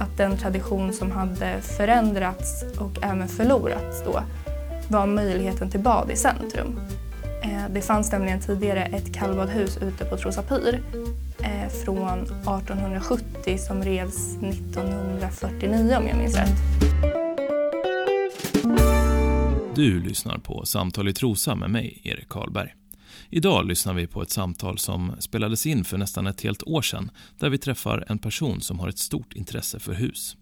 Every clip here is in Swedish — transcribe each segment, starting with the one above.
att den tradition som hade förändrats och även förlorats då var möjligheten till bad i centrum. Eh, det fanns nämligen tidigare ett kallbadhus ute på Trosa Pyr eh, från 1870 som revs 1949 om jag minns rätt. Du lyssnar på Samtal i Trosa med mig, Erik Karlberg. Idag lyssnar vi på ett samtal som spelades in för nästan ett helt år sedan där vi träffar en person som har ett stort intresse för hus.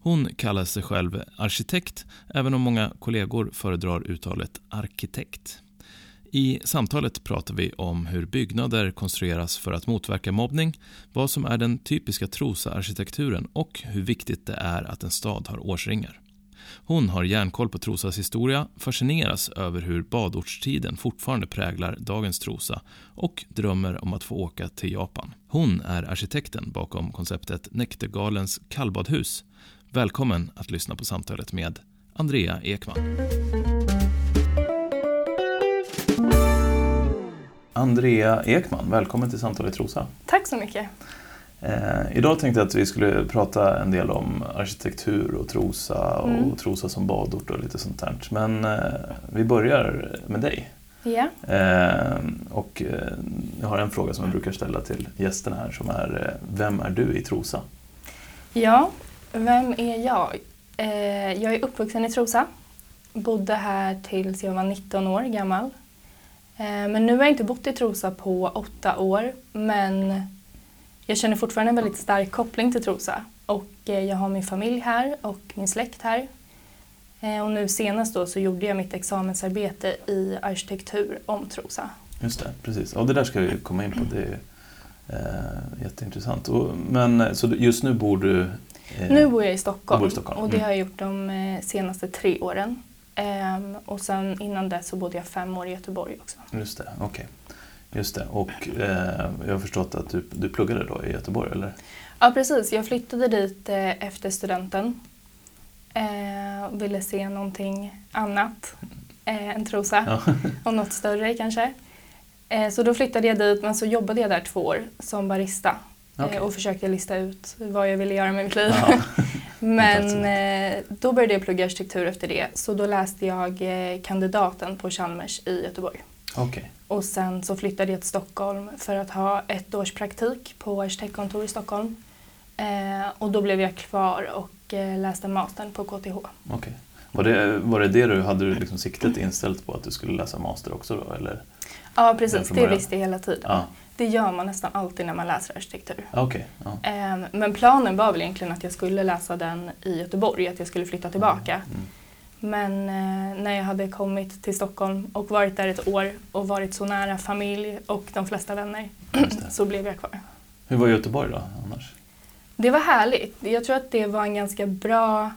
Hon kallar sig själv arkitekt, även om många kollegor föredrar uttalet arkitekt. I samtalet pratar vi om hur byggnader konstrueras för att motverka mobbning, vad som är den typiska Trosa-arkitekturen och hur viktigt det är att en stad har årsringar. Hon har järnkoll på Trosas historia, fascineras över hur badortstiden fortfarande präglar dagens Trosa och drömmer om att få åka till Japan. Hon är arkitekten bakom konceptet Näktergalens kallbadhus. Välkommen att lyssna på samtalet med Andrea Ekman. Andrea Ekman, välkommen till Samtal i Trosa. Tack så mycket. Eh, idag tänkte jag att vi skulle prata en del om arkitektur och Trosa och mm. Trosa som badort och lite sånt där. Men eh, vi börjar med dig. Ja. Eh, och eh, jag har en fråga som jag brukar ställa till gästerna här som är eh, Vem är du i Trosa? Ja, vem är jag? Eh, jag är uppvuxen i Trosa. Bodde här tills jag var 19 år gammal. Men nu har jag inte bott i Trosa på åtta år men jag känner fortfarande en väldigt stark koppling till Trosa och eh, jag har min familj här och min släkt här. Eh, och nu senast då så gjorde jag mitt examensarbete i arkitektur om Trosa. Just det, precis. Och det där ska vi komma in på. Det är eh, jätteintressant. Och, men så just nu bor du? Eh, nu bor jag i Stockholm, bor i Stockholm. och det mm. har jag gjort de eh, senaste tre åren. Eh, och sen innan dess så bodde jag fem år i Göteborg också. Just det, okej. Okay. Just det, och eh, jag har förstått att du, du pluggade då i Göteborg, eller? Ja, precis. Jag flyttade dit eh, efter studenten. Eh, ville se någonting annat eh, än Trosa ja. och något större kanske. Eh, så då flyttade jag dit, men så jobbade jag där två år som barista eh, okay. och försökte lista ut vad jag ville göra med mitt liv. Ja. men eh, då började jag plugga arkitektur efter det, så då läste jag kandidaten på Chalmers i Göteborg. Okay. Och sen så flyttade jag till Stockholm för att ha ett års praktik på arkitektkontor i Stockholm. Eh, och då blev jag kvar och eh, läste mastern på KTH. Okay. Var, det, var det det du hade du liksom siktet inställt på att du skulle läsa master också då? Eller? Ja precis, det visste jag hela tiden. Ja. Det gör man nästan alltid när man läser arkitektur. Okay. Ja. Eh, men planen var väl egentligen att jag skulle läsa den i Göteborg, att jag skulle flytta tillbaka. Mm. Mm. Men eh, när jag hade kommit till Stockholm och varit där ett år och varit så nära familj och de flesta vänner så blev jag kvar. Hur var Göteborg då annars? Det var härligt. Jag tror att det var en ganska bra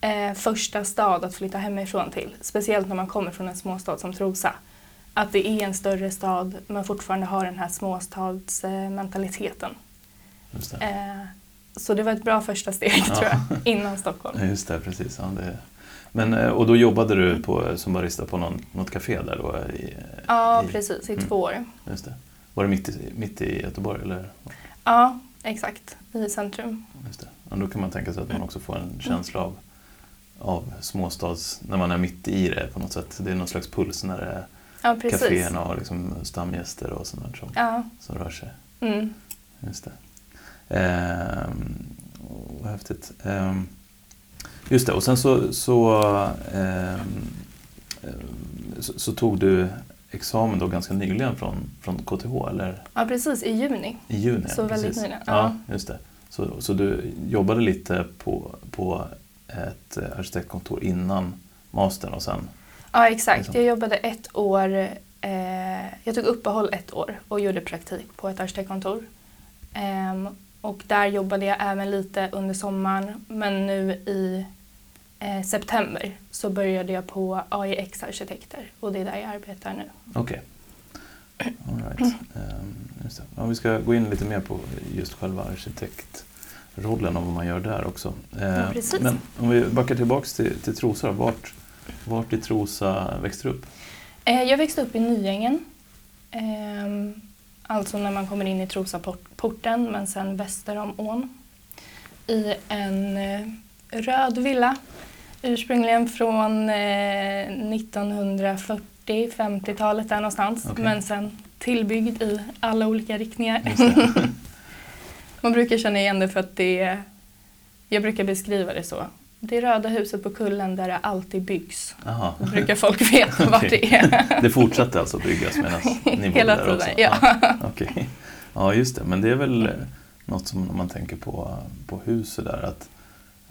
eh, första stad att flytta hemifrån till. Speciellt när man kommer från en småstad som Trosa. Att det är en större stad men fortfarande har den här småstadsmentaliteten. Eh, så det var ett bra första steg ja. tror jag, innan Stockholm. Just det, precis. Ja, det men, eh, och då jobbade du på, som barista på någon, något café där då? I, ja, i, precis. I mm. två år. Just det. Var det mitt i, mitt i Göteborg? Eller? Ja, exakt. I centrum. Just det. Och då kan man tänka sig att man också får en känsla av, av småstads... När man är mitt i det på något sätt. Det är någon slags puls när det är ja, kaféerna och liksom stamgäster och sånt som, ja. som rör sig. Mm. Just det. Ehm, vad häftigt. Ehm, Just det, och sen så, så, eh, så, så, tog du examen då ganska nyligen från, från KTH, eller? Ja, precis. I juni. I juni, Så precis. väldigt nyligen. Ja. ja, just det. Så, så du jobbade lite på, på ett arkitektkontor innan mastern och sen? Ja, exakt. Liksom. Jag jobbade ett år eh, jag tog uppehåll ett år och gjorde praktik på ett arkitektkontor. Eh, och där jobbade jag även lite under sommaren men nu i eh, september så började jag på AIX Arkitekter och det är där jag arbetar nu. Okej. Okay. Right. Um, ja, vi ska gå in lite mer på just själva arkitektrollen och vad man gör där också. Uh, ja, men om vi backar tillbaka till, till Trosa, vart, vart i Trosa växte du upp? Eh, jag växte upp i Nyängen. Eh, alltså när man kommer in i Trosaporten men sen väster om ån. i en eh, röd villa. Ursprungligen från eh, 1940-50-talet där någonstans. Okej. Men sen tillbyggd i alla olika riktningar. Man brukar känna igen det för att det är, jag brukar beskriva det så. Det röda huset på kullen där det alltid byggs. Jaha. Då brukar folk veta vart det är. Det fortsatte alltså byggas medan ni bodde Hela där tiden, också? ja. Okej. Ja, just det. Men det är väl något som om man tänker på, på hus där att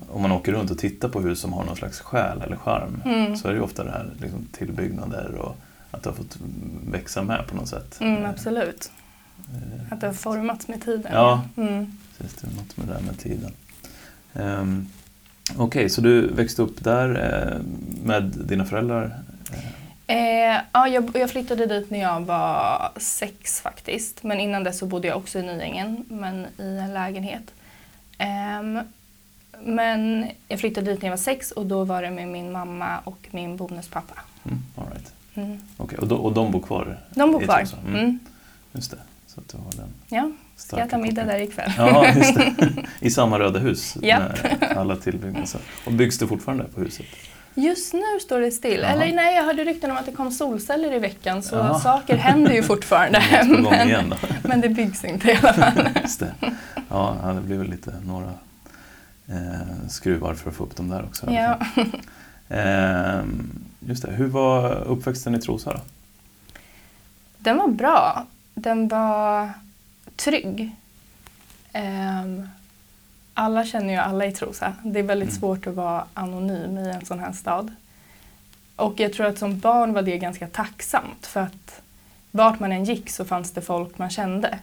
om man åker runt och tittar på hus som har någon slags själ eller charm Mm. så är det ju ofta det här liksom, tillbyggnader och att det har fått växa med på något sätt. Mm, absolut. Att det har formats med tiden. Ja. Mm. Precis, det är något med det där med tiden. Um, Okej, så du växte upp där eh, med dina föräldrar? Eh, Eh, ja, jag, jag flyttade dit när jag var sex faktiskt. Men innan dess så bodde jag också i Nyängen, men i en lägenhet. Ehm, men jag flyttade dit när jag var sex och då var det med min mamma och min bonuspappa. mm, all right. Mm. Okej, och, de, och de bor kvar? De bor kvar. Mm. Mm. Just det, så att du har den Ja, ska jag ta middag där ikväll. Ja, just det. I samma röda hus med alla tillbyggnader. Och byggs det fortfarande på huset? Just nu står det still. Jaha. Eller nej, jag hörde rykten om att det kom solceller i veckan så Jaha. saker händer ju fortfarande. Men, men det byggs inte i alla fall. Just det. Ja, det blir väl lite några eh, skruvar för att få upp dem där också. Ja. Ehm, just det. Hur var uppväxten i Trosa då? Den var bra. Den var trygg. Ehm, alla känner ju alla i Trosa. Det är väldigt Mm. svårt att vara anonym i en sån här stad. Och jag tror att som barn var det ganska tacksamt för att vart man än gick så fanns det folk man kände.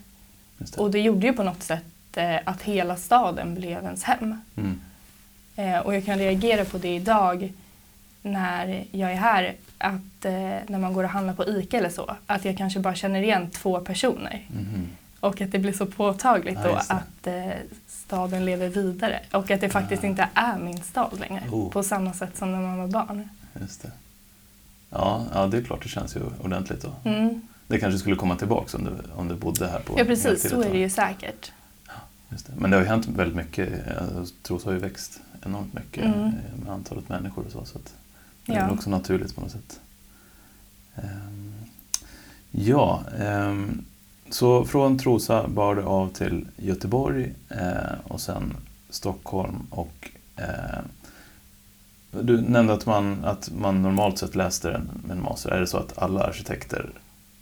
Det. Och det gjorde ju på något sätt eh, att hela staden blev ens hem. Mm. Eh, och jag kan reagera på det idag när jag är här, att eh, när man går och handlar på ICA eller så, att jag kanske bara känner igen två personer. Mhm. Och att det blir så påtagligt Ja, då att eh, staden lever vidare. Och att det faktiskt Ah. inte är min stad längre. Oh. På samma sätt som när man var barn. Just det. Ja, ja, det är klart det känns ju ordentligt då. Mm. Det kanske skulle komma tillbaka om du, om du bodde här på Ja precis, så är det ju säkert. Just det. Men det har ju hänt väldigt mycket. Trosa har ju växt enormt mycket Mm. med antalet människor och så. så det är Ja. också naturligt på något sätt. Ehm, ja, ehm, så från Trosa bar det av till Göteborg eh, och sen Stockholm och eh, du nämnde att man, att man normalt sett läste en, en master. Är det så att alla arkitekter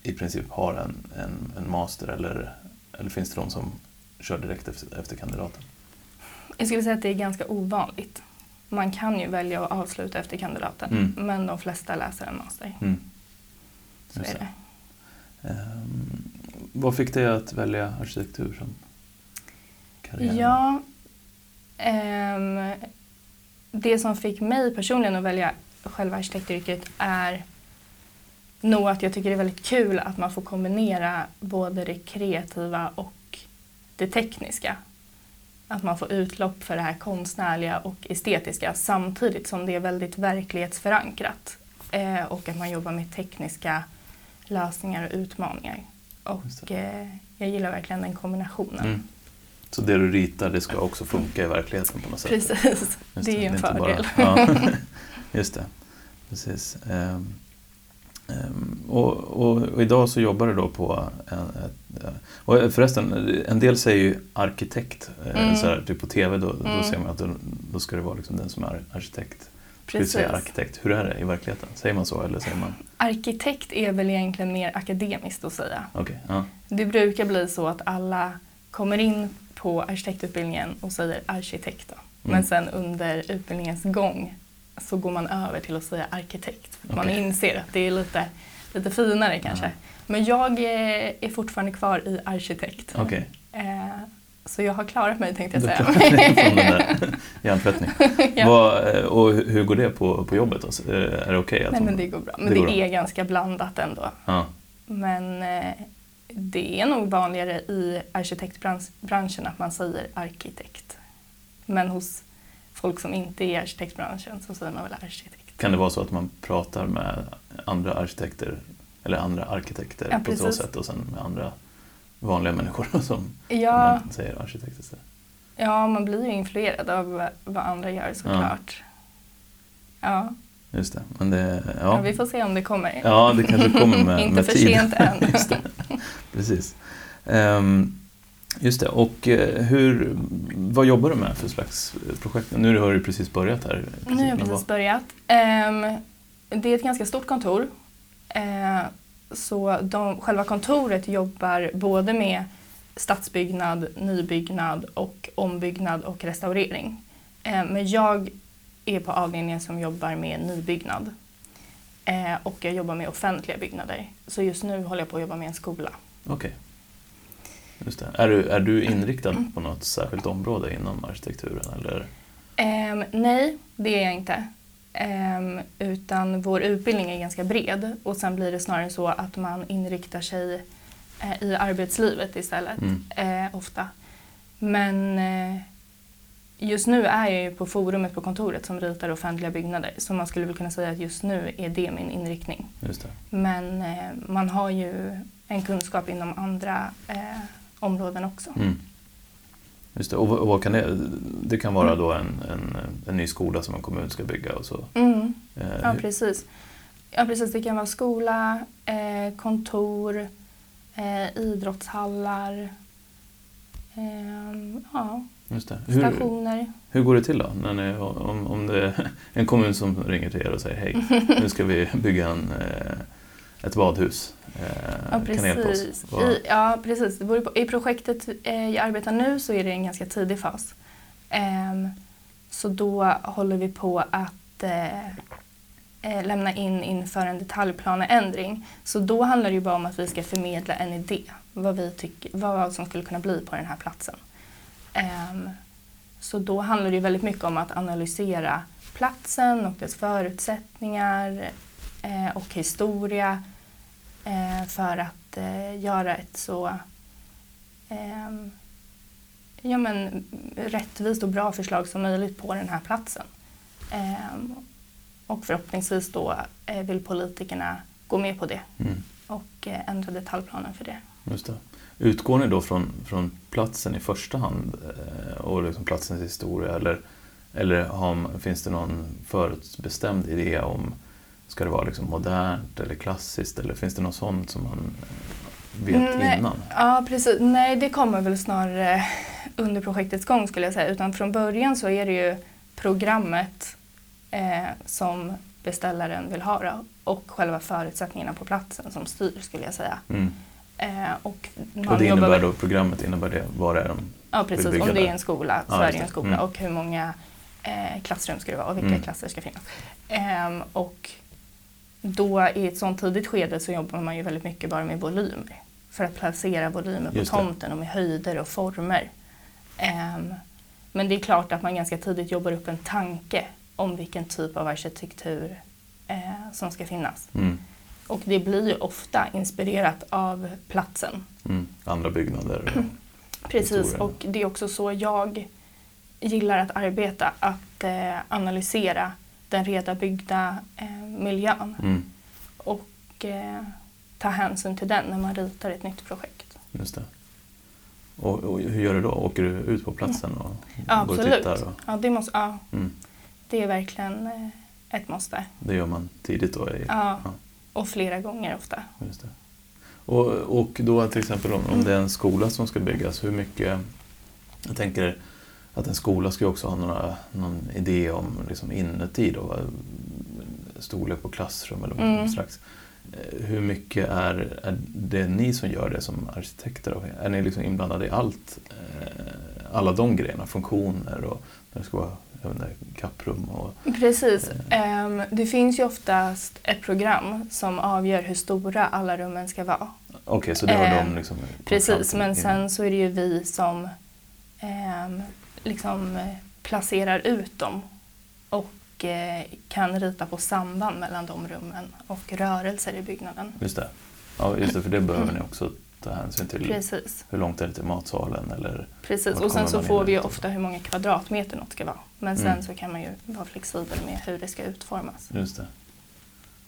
i princip har en, en, en master eller, eller finns det de som kör direkt efter, efter kandidaten? Jag skulle säga att det är ganska ovanligt. Man kan ju välja att avsluta efter kandidaten. Mm. Men de flesta läser en master. Mm. Så är det. det. Vad fick dig att välja arkitektur som karriär? Ja, ehm, det som fick mig personligen att välja själva arkitektyrket är nog att jag tycker det är väldigt kul att man får kombinera både det kreativa och det tekniska. Att man får utlopp för det här konstnärliga och estetiska samtidigt som det är väldigt verklighetsförankrat. Eh, och att man jobbar med tekniska lösningar och utmaningar. Och eh, jag gillar verkligen den kombinationen. Mm. Så det du ritar det ska också funka i verkligheten på något sätt? Precis, Just det är ju en inte bara- fördel. ja, just det. Precis. Ehm, ehm, och, och, och idag så jobbar du då på en, ett, eh, och förresten, en del säger ju arkitekt. eh, Mm. Så här, typ på TV då, då Mm. ser man att då, då ska det vara liksom den som är arkitekt. Ska Precis. säga arkitekt? Hur är det i verkligheten? Säger man så eller säger man? Arkitekt är väl egentligen mer akademiskt att säga. Okej, ja. Det brukar bli så att alla kommer in på arkitektutbildningen och säger arkitekt. Då. Men Mm. sen under utbildningens gång så går man över till att säga arkitekt. För att Man inser att det är lite, lite finare kanske. Ja. Men jag eh, är fortfarande kvar i arkitekt. Okej. Så jag har klarat mig tänkte jag säga. från den där. Ja. Vad, eh, och hur går det på, på jobbet? Då? Så, eh, Är det okej? att Nej men det går bra. Men det det, går bra. är ganska blandat ändå. Ja, Men eh, det är nog vanligare i arkitektbranschen att man säger arkitekt. Men hos folk som inte är i arkitektbranschen så säger man väl arkitekt. kan det vara så att man pratar med andra arkitekter eller andra arkitekter Ja, på så sätt och sen med andra vanliga människor som Ja, man säger arkitekt istället? Ja, man blir ju influerad av vad andra gör såklart. Ja. ja. Just det. Men det ja. ja. vi får se om det kommer. Ja, det kanske kommer med, Inte med för tid. sent än. Just det. Precis. Um, just det. Och uh, hur, vad jobbar du med för slags projekt? Nu har du precis börjat här. Nu har jag precis börjat. Um, det är ett ganska stort kontor. Uh, så de, själva kontoret jobbar både med stadsbyggnad, nybyggnad och ombyggnad och restaurering. Uh, men jag är på avdelningen som jobbar med nybyggnad. Eh, och jag jobbar med offentliga byggnader. Så just nu håller jag på att jobba med en skola. Okej. Okay. Är, du, är du inriktad på något särskilt område inom arkitekturen? Eller? Eh, nej, det är jag inte. Eh, utan vår utbildning är ganska bred och sen blir det snarare så att man inriktar sig eh, i arbetslivet istället, mm. Eh, ofta. Men eh, Just nu är jag ju på forumet på kontoret som ritar offentliga byggnader så man skulle väl kunna säga att just nu är det min inriktning. Det. Men man har ju en kunskap inom andra områden också. Mm. Just det. Och vad kan det, det kan vara då en, en, en ny skola som en kommun ska bygga och så? Mm. Eh, ja, precis. ja precis, det kan vara skola, eh, kontor, eh, idrottshallar, ehm, ja. Hur, Stationer. Hur går det till då? När ni, om, om det är en kommun som ringer till er och säger hej, nu ska vi bygga en, eh, ett badhus. Eh, ja, precis. I, ja, precis. I projektet eh, jag arbetar nu så är det en ganska tidig fas. Ehm, så då håller vi på att lämna in inför en detaljplaneändring. Så då handlar det ju bara om att vi ska förmedla en idé, vad, vi tycker, vad som skulle kunna bli på den här platsen. Ehm, så då handlar det väldigt mycket om att analysera platsen och dess förutsättningar eh, och historia eh, för att eh, göra ett så ehm, ja, men, rättvist och bra förslag som möjligt på den här platsen. Ehm, och förhoppningsvis då vill politikerna gå med på det mm. och ändra detaljplanen för det. Just det. Utgår ni då från, från platsen i första hand eh, och liksom platsens historia eller, eller har, finns det någon förutbestämd idé om Ska det vara liksom modernt eller klassiskt eller finns det något sånt som man vet Nej, innan? Ja, precis. Nej, det kommer väl snarare under projektets gång skulle jag säga. Utan från början så är det ju programmet eh, som beställaren vill ha och själva förutsättningarna på platsen som styr skulle jag säga. Mm. Eh, och, och det innebär då, programmet innebär det, vad är de Ja precis, om det är en skola så ja, är det en skola mm. och hur många eh, klassrum ska det vara och vilka mm. klasser ska finnas. Eh, och då i ett sånt tidigt skede så jobbar man ju väldigt mycket bara med volymer. För att placera volymer på tomten och med höjder och former. Eh, men det är klart att man ganska tidigt jobbar upp en tanke om vilken typ av arkitektur eh, som ska finnas. Mm. Och det blir ju ofta inspirerat av platsen. Mm, andra byggnader. Precis, och det är också så jag gillar att arbeta, att eh, analysera den redan byggda eh, miljön. Mm. Och eh, ta hänsyn till den när man ritar ett nytt projekt. Just det. Och, och hur gör du då? Åker du ut på platsen och ja, går absolut. och tittar? Och... Ja, det, måste, ja. Mm. det är verkligen eh, ett måste. Det gör man tidigt då? I, ja. ja. Och flera gånger ofta. Just det. Och, och då till exempel om, om det är en skola som ska byggas, hur mycket... Jag tänker att en skola ska också ha några, någon idé om liksom inuti då, storlek på klassrum eller vad mm. slags. Eh, hur mycket är, är det ni som gör det som arkitekter? Är ni liksom inblandade i allt? Eh, alla de grejerna, funktioner och det ska vara under kapprum. Och, Precis. Eh. Det finns ju oftast ett program som avgör hur stora alla rummen ska vara. Okej, okay, så det har de ehm, liksom Precis, men sen så är det ju vi som eh, liksom placerar ut dem och eh, kan rita på samband mellan de rummen och rörelser i byggnaden. Just det, ja, just det för det behöver ni också ta hänsyn till Precis. hur långt är det till matsalen eller Precis, och sen så får vi ju ofta hur många kvadratmeter något ska vara. Men sen mm. så kan man ju vara flexibel med hur det ska utformas. Just det.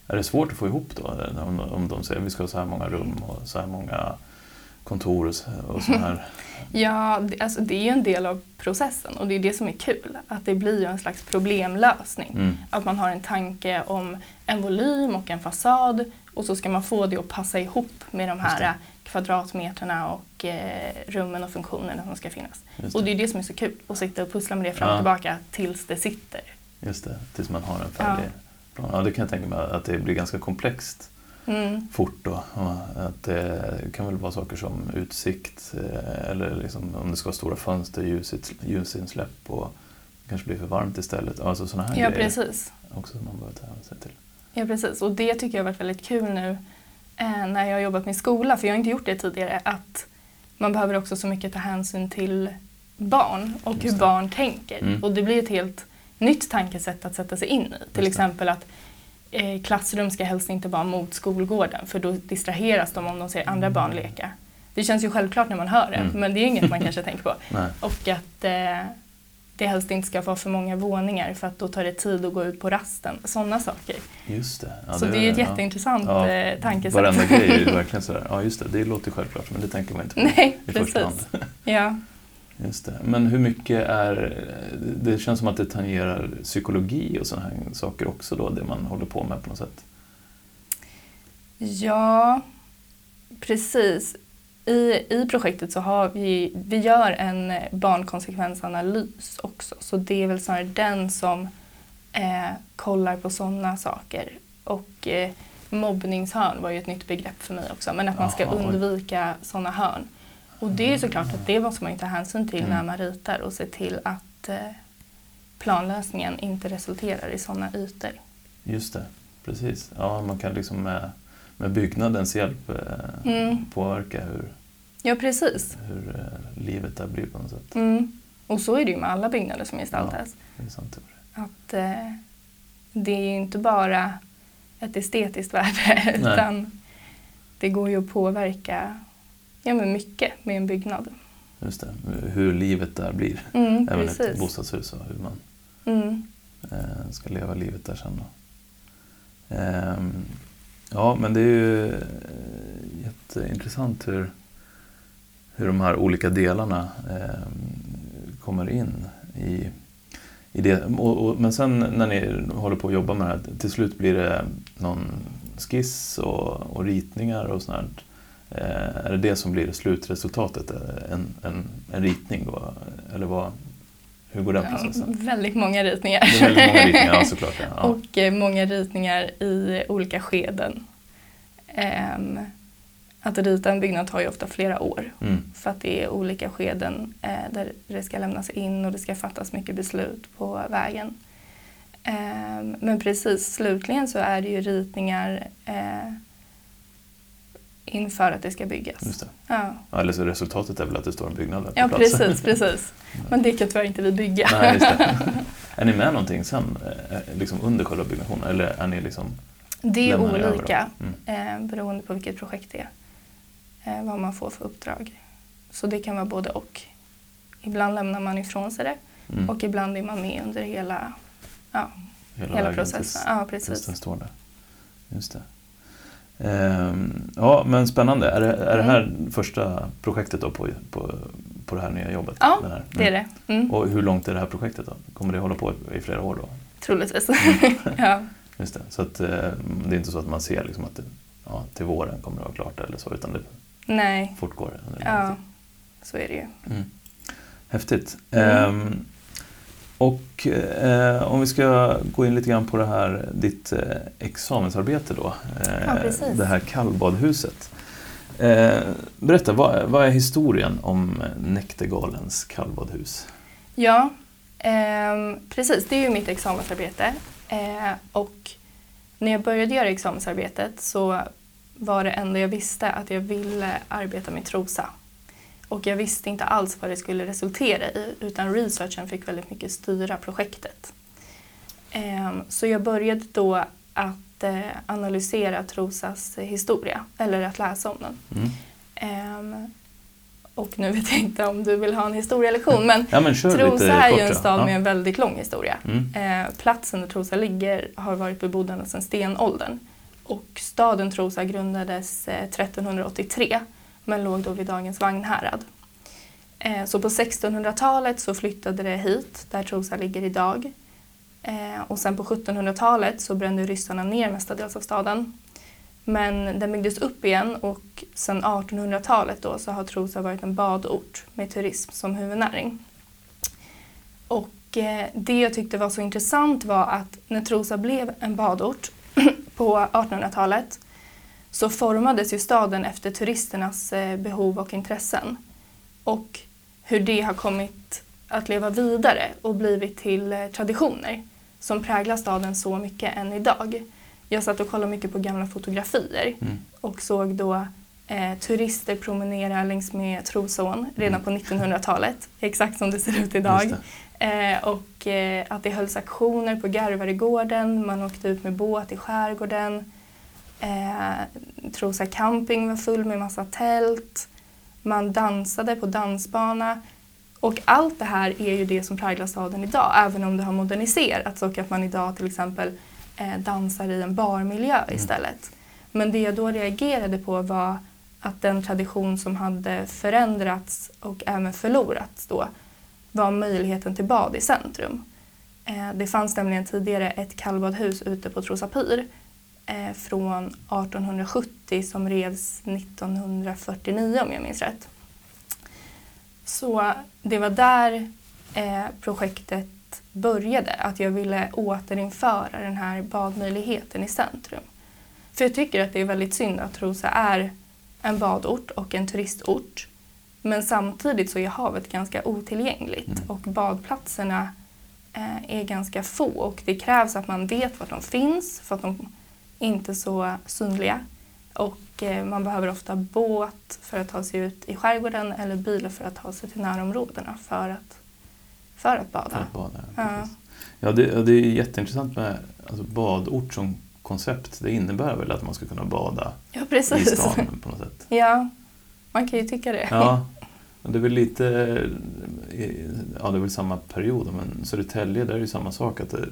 Är det svårt att få ihop då? Om, om de säger att vi ska ha så här många rum och så här många kontor och så här? ja, det, alltså det är ju en del av processen och det är det som är kul. Att det blir ju en slags problemlösning. Mm. Att man har en tanke om en volym och en fasad och så ska man få det att passa ihop med de här kvadratmeterna och eh, rummen och funktionerna som ska finnas. Det. Och det är det som är så kul, att sitta och pussla med det fram och ja. tillbaka tills det sitter. Just det, tills man har en färdig ja. plan. Ja, det kan jag tänka mig att det blir ganska komplext mm. fort då. Att det kan väl vara saker som utsikt eh, eller liksom om det ska vara stora fönster, ljusinsläpp och kanske blir för varmt istället. Alltså sådana här ja, grejer precis. också som man behöver ta hänsyn till. Ja precis och det tycker jag har varit väldigt kul nu eh, när jag har jobbat med skola, för jag har inte gjort det tidigare, att man behöver också så mycket ta hänsyn till barn och hur barn tänker. Mm. Och det blir ett helt nytt tankesätt att sätta sig in i. Till exempel att eh, klassrum ska helst inte vara mot skolgården för då distraheras de om de ser andra barn leka. Det känns ju självklart när man hör det mm. men det är inget man kanske tänker på. Och att eh, det helst inte ska vara för många våningar för att då tar det tid att gå ut på rasten. Sådana saker. Just det. Ja, så det, det är ett jätteintressant ja, eh, tankesätt. Varenda grej är verkligen sådär. Ja just det, det låter självklart men det tänker man inte på Nej, i precis. första hand. Ja. Just det. Men hur mycket är, det känns som att det tangerar psykologi och sådana här saker också då, det man håller på med på något sätt? Ja, precis. I, I projektet så har vi, vi gör en barnkonsekvensanalys också så det är väl snarare den som eh, kollar på sådana saker. Och eh, mobbningshörn var ju ett nytt begrepp för mig också men att man ska Aha, undvika sådana hörn. Och det är såklart att det måste man ju ta hänsyn till mm. när man ritar och se till att eh, planlösningen inte resulterar i sådana ytor. Just det, precis. Ja, man kan liksom med, med byggnadens hjälp eh, mm. påverka hur, ja, precis. hur eh, livet där blir på något sätt. Mm. Och så är det ju med alla byggnader som gestaltas. Ja, det är sant. Att eh, det är ju inte bara ett estetiskt värde utan det går ju att påverka ja, men mycket med en byggnad. Just det, hur livet där blir. Mm, Även precis. ett bostadshus och hur man mm. Eh, ska leva livet där sen. Ehm, ja, men det är ju eh, jätteintressant hur, hur de här olika delarna ehm, kommer in i, i det. Och, och, men sen när ni håller på att jobba med det här, till slut blir det någon skiss och, och ritningar och sånt är det det som blir slutresultatet? Eh, en, en, en ritning då? Eller vad, hur går den processen? Ja, väldigt många ritningar. Väldigt många ritningar, ja, såklart. Ja. Och eh, många ritningar i olika skeden. Um, att rita en byggnad tar ju ofta flera år mm. för att det är olika skeden eh, där det ska lämnas in och det ska fattas mycket beslut på vägen. Eh, men precis slutligen så är det ju ritningar eh, inför att det ska byggas. Just det. Ja. Eller så resultatet är väl att det står en byggnad där Ja, precis, precis. Men det kan tyvärr inte vi bygga. Nej, just det. Är ni med någonting sen, eh, liksom under själva byggnationen? Eller är ni liksom det är olika mm. eh, beroende på vilket projekt det är. Eh, vad man får för uppdrag. Så det kan vara både och. Ibland lämnar man ifrån sig det mm. och ibland är man med under hela, ja, hela, hela processen. Tills, ja, precis. Tills står där. Just det. Ehm, ja, men spännande. Är det, är det här mm. första projektet då på, på, på det här nya jobbet? Ja, det, det är det. Mm. mm. Och hur långt är det här projektet då? Kommer det hålla på i, flera år då? Troligtvis. Mm. ja. Just det. Så att, eh, det är inte så att man ser liksom att det, ja, till våren kommer det vara klart eller så, utan det Nej. fortgår? Ja, så är det ju. Mm. Häftigt. Um, och eh, om vi ska gå in lite grann på det här, ditt eh, examensarbete då. Eh, ja, det här kallbadhuset. Eh, berätta, vad, vad, är historien om Näktergalens kallbadhus? Ja, ehm, precis. Det är ju mitt examensarbete. Eh, och när jag började göra examensarbetet så var det enda jag visste att jag ville arbeta med Trosa. Och jag visste inte alls vad det skulle resultera i utan researchen fick väldigt mycket styra projektet. Ehm, så jag började då att eh, analysera Trosas historia, eller att läsa om den. Mm. Ehm, och nu vet jag inte om du vill ha en historielektion men, ja, men Trosa är ju en stad ja. med en väldigt lång historia. Mm. Ehm, platsen där Trosa ligger har varit bebodd sedan stenåldern. Och staden Trosa grundades 1383 eh, men låg då vid dagens Vagnhärad. Eh, så på 1600-talet så flyttade det hit, där Trosa ligger idag. Eh, och sen på 1700-talet så brände ryssarna ner mestadels av staden. Men den byggdes upp igen och sen 1800-talet då så har Trosa varit en badort med turism som huvudnäring. Och eh, det jag tyckte var så intressant var att när Trosa blev en badort på 1800-talet så formades ju staden efter turisternas eh, behov och intressen. Och hur det har kommit att leva vidare och blivit till eh, traditioner som präglar staden så mycket än idag. Jag satt och kollade mycket på gamla fotografier mm. och såg då eh, turister promenera längs med Trosån redan mm. på 1900-talet, exakt som det ser ut idag. Eh, och eh, att det hölls aktioner på Garvaregården, man åkte ut med båt i skärgården. Eh, Trosa camping var full med massa tält. Man dansade på dansbana. Och allt det här är ju det som präglar staden idag, även om det har moderniserats och att man idag till exempel eh, dansar i en barmiljö mm. istället. Men det jag då reagerade på var att den tradition som hade förändrats och även förlorats då var möjligheten till bad i centrum. Eh, det fanns nämligen tidigare ett kallbadhus ute på Trosa Pyr eh, från 1870 som revs 1949 om jag minns rätt. Så det var där eh, projektet började, att jag ville återinföra den här badmöjligheten i centrum. För jag tycker att det är väldigt synd att Trosa är en badort och en turistort. Men samtidigt så är havet ganska otillgängligt mm. och badplatserna eh, är ganska få och det krävs att man vet var de finns för att de inte så synliga. Och eh, man behöver ofta båt för att ta sig ut i skärgården eller bil för att ta sig till närområdena för att, för att bada. För att bada ja. ja, det, det är jätteintressant med alltså, badort som koncept. Det innebär väl att man ska kunna bada ja, i stan på något sätt? Ja, man kan ju tycka det. Ja, det är väl lite, ja det är väl samma period, men Södertälje där är det samma sak. att det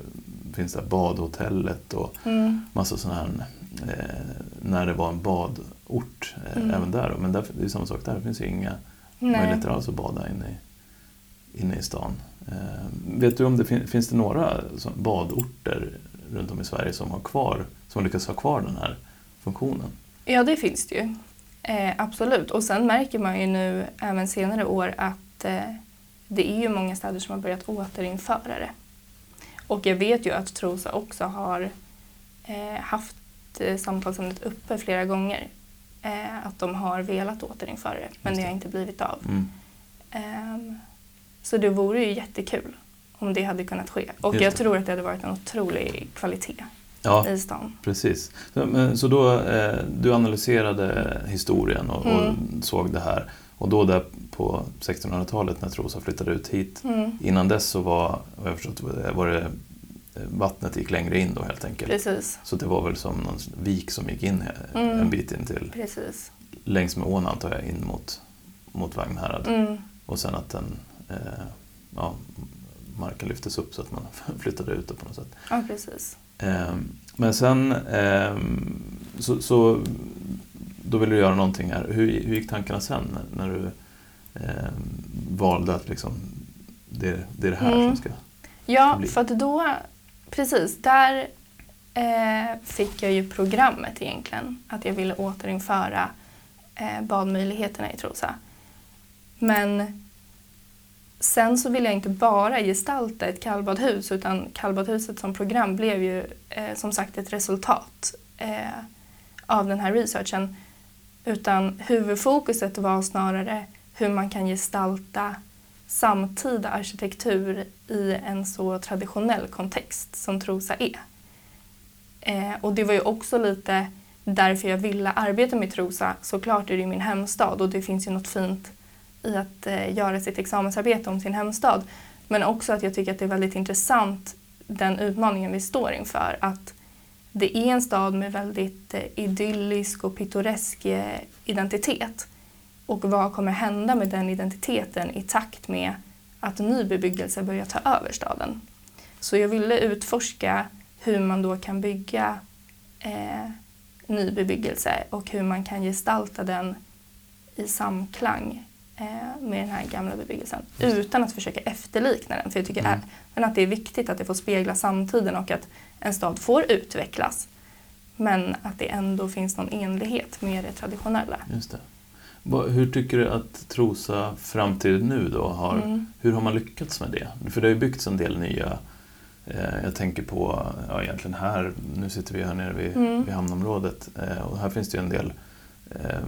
finns där badhotellet och mm. massa sådana här, eh, när det var en badort eh, mm. även där. Men där, det är samma sak där, det finns ju inga Nej. möjligheter alls att bada inne i, inne i stan. Eh, vet du om det fin, finns det några badorter runt om i Sverige som har kvar, som lyckas ha kvar den här funktionen? Ja, det finns det ju. Eh, absolut. Och sen märker man ju nu även senare år att eh, det är ju många städer som har börjat återinföra det. Och jag vet ju att Trosa också har eh, haft eh, samtalsämnet uppe flera gånger. Eh, att de har velat återinföra det, men det. det har inte blivit av. Mm. Ehm, så det vore ju jättekul om det hade kunnat ske. Och jag tror att det hade varit en otrolig kvalitet ja, i stan. Precis. Så, så då, eh, du analyserade historien och, mm. och, såg det här. Och då där på 1600-talet när Trosa flyttade ut hit. Mm. Innan dess så var, vad jag förstått, var det eh, vattnet gick längre in då helt enkelt. Precis. Så det var väl som någon vik som gick in mm. en bit in till. Precis. Längs med ån antar jag in mot, mot Vagnhärad. Mm. Och sen att den eh, ja, marken lyftes upp så att man flyttade ut det på något sätt. Ja, precis. Ehm, men sen ehm, så, så då ville du göra någonting här. Hur, hur gick tankarna sen när du eh, valde att liksom, det, det är det här mm. som ska Ja, bli? för att då, precis, där eh, fick jag ju programmet egentligen. Att jag ville återinföra eh, badmöjligheterna i Trosa. Men Sen så vill jag inte bara gestalta ett kallbadhus utan kallbadhuset som program blev ju eh, som sagt ett resultat eh, av den här researchen. Utan huvudfokuset var snarare hur man kan gestalta samtida arkitektur i en så traditionell kontext som Trosa är. Eh, och det var ju också lite därför jag ville arbeta med Trosa. Såklart är det min hemstad och det finns ju något fint i att eh, göra sitt examensarbete om sin hemstad. Men också att jag tycker att det är väldigt intressant den utmaningen vi står inför. Att det är en stad med väldigt eh, idyllisk och pittoresk eh, identitet. Och vad kommer hända med den identiteten i takt med att ny bebyggelse börjar ta över staden? Så jag ville utforska hur man då kan bygga eh, ny bebyggelse och hur man kan gestalta den i samklang eh, med den här gamla bebyggelsen utan att försöka efterlikna den. För jag tycker mm. att det är viktigt att det får spegla samtiden och att en stad får utvecklas men att det ändå finns någon enlighet med det traditionella. Just det. Hur tycker du att Trosa framtid nu då har, mm. hur har man lyckats med det? För det har ju byggts en del nya eh, jag tänker på, ja egentligen här, nu sitter vi här nere vid, mm. vid hamnområdet eh, och här finns det ju en del, eh,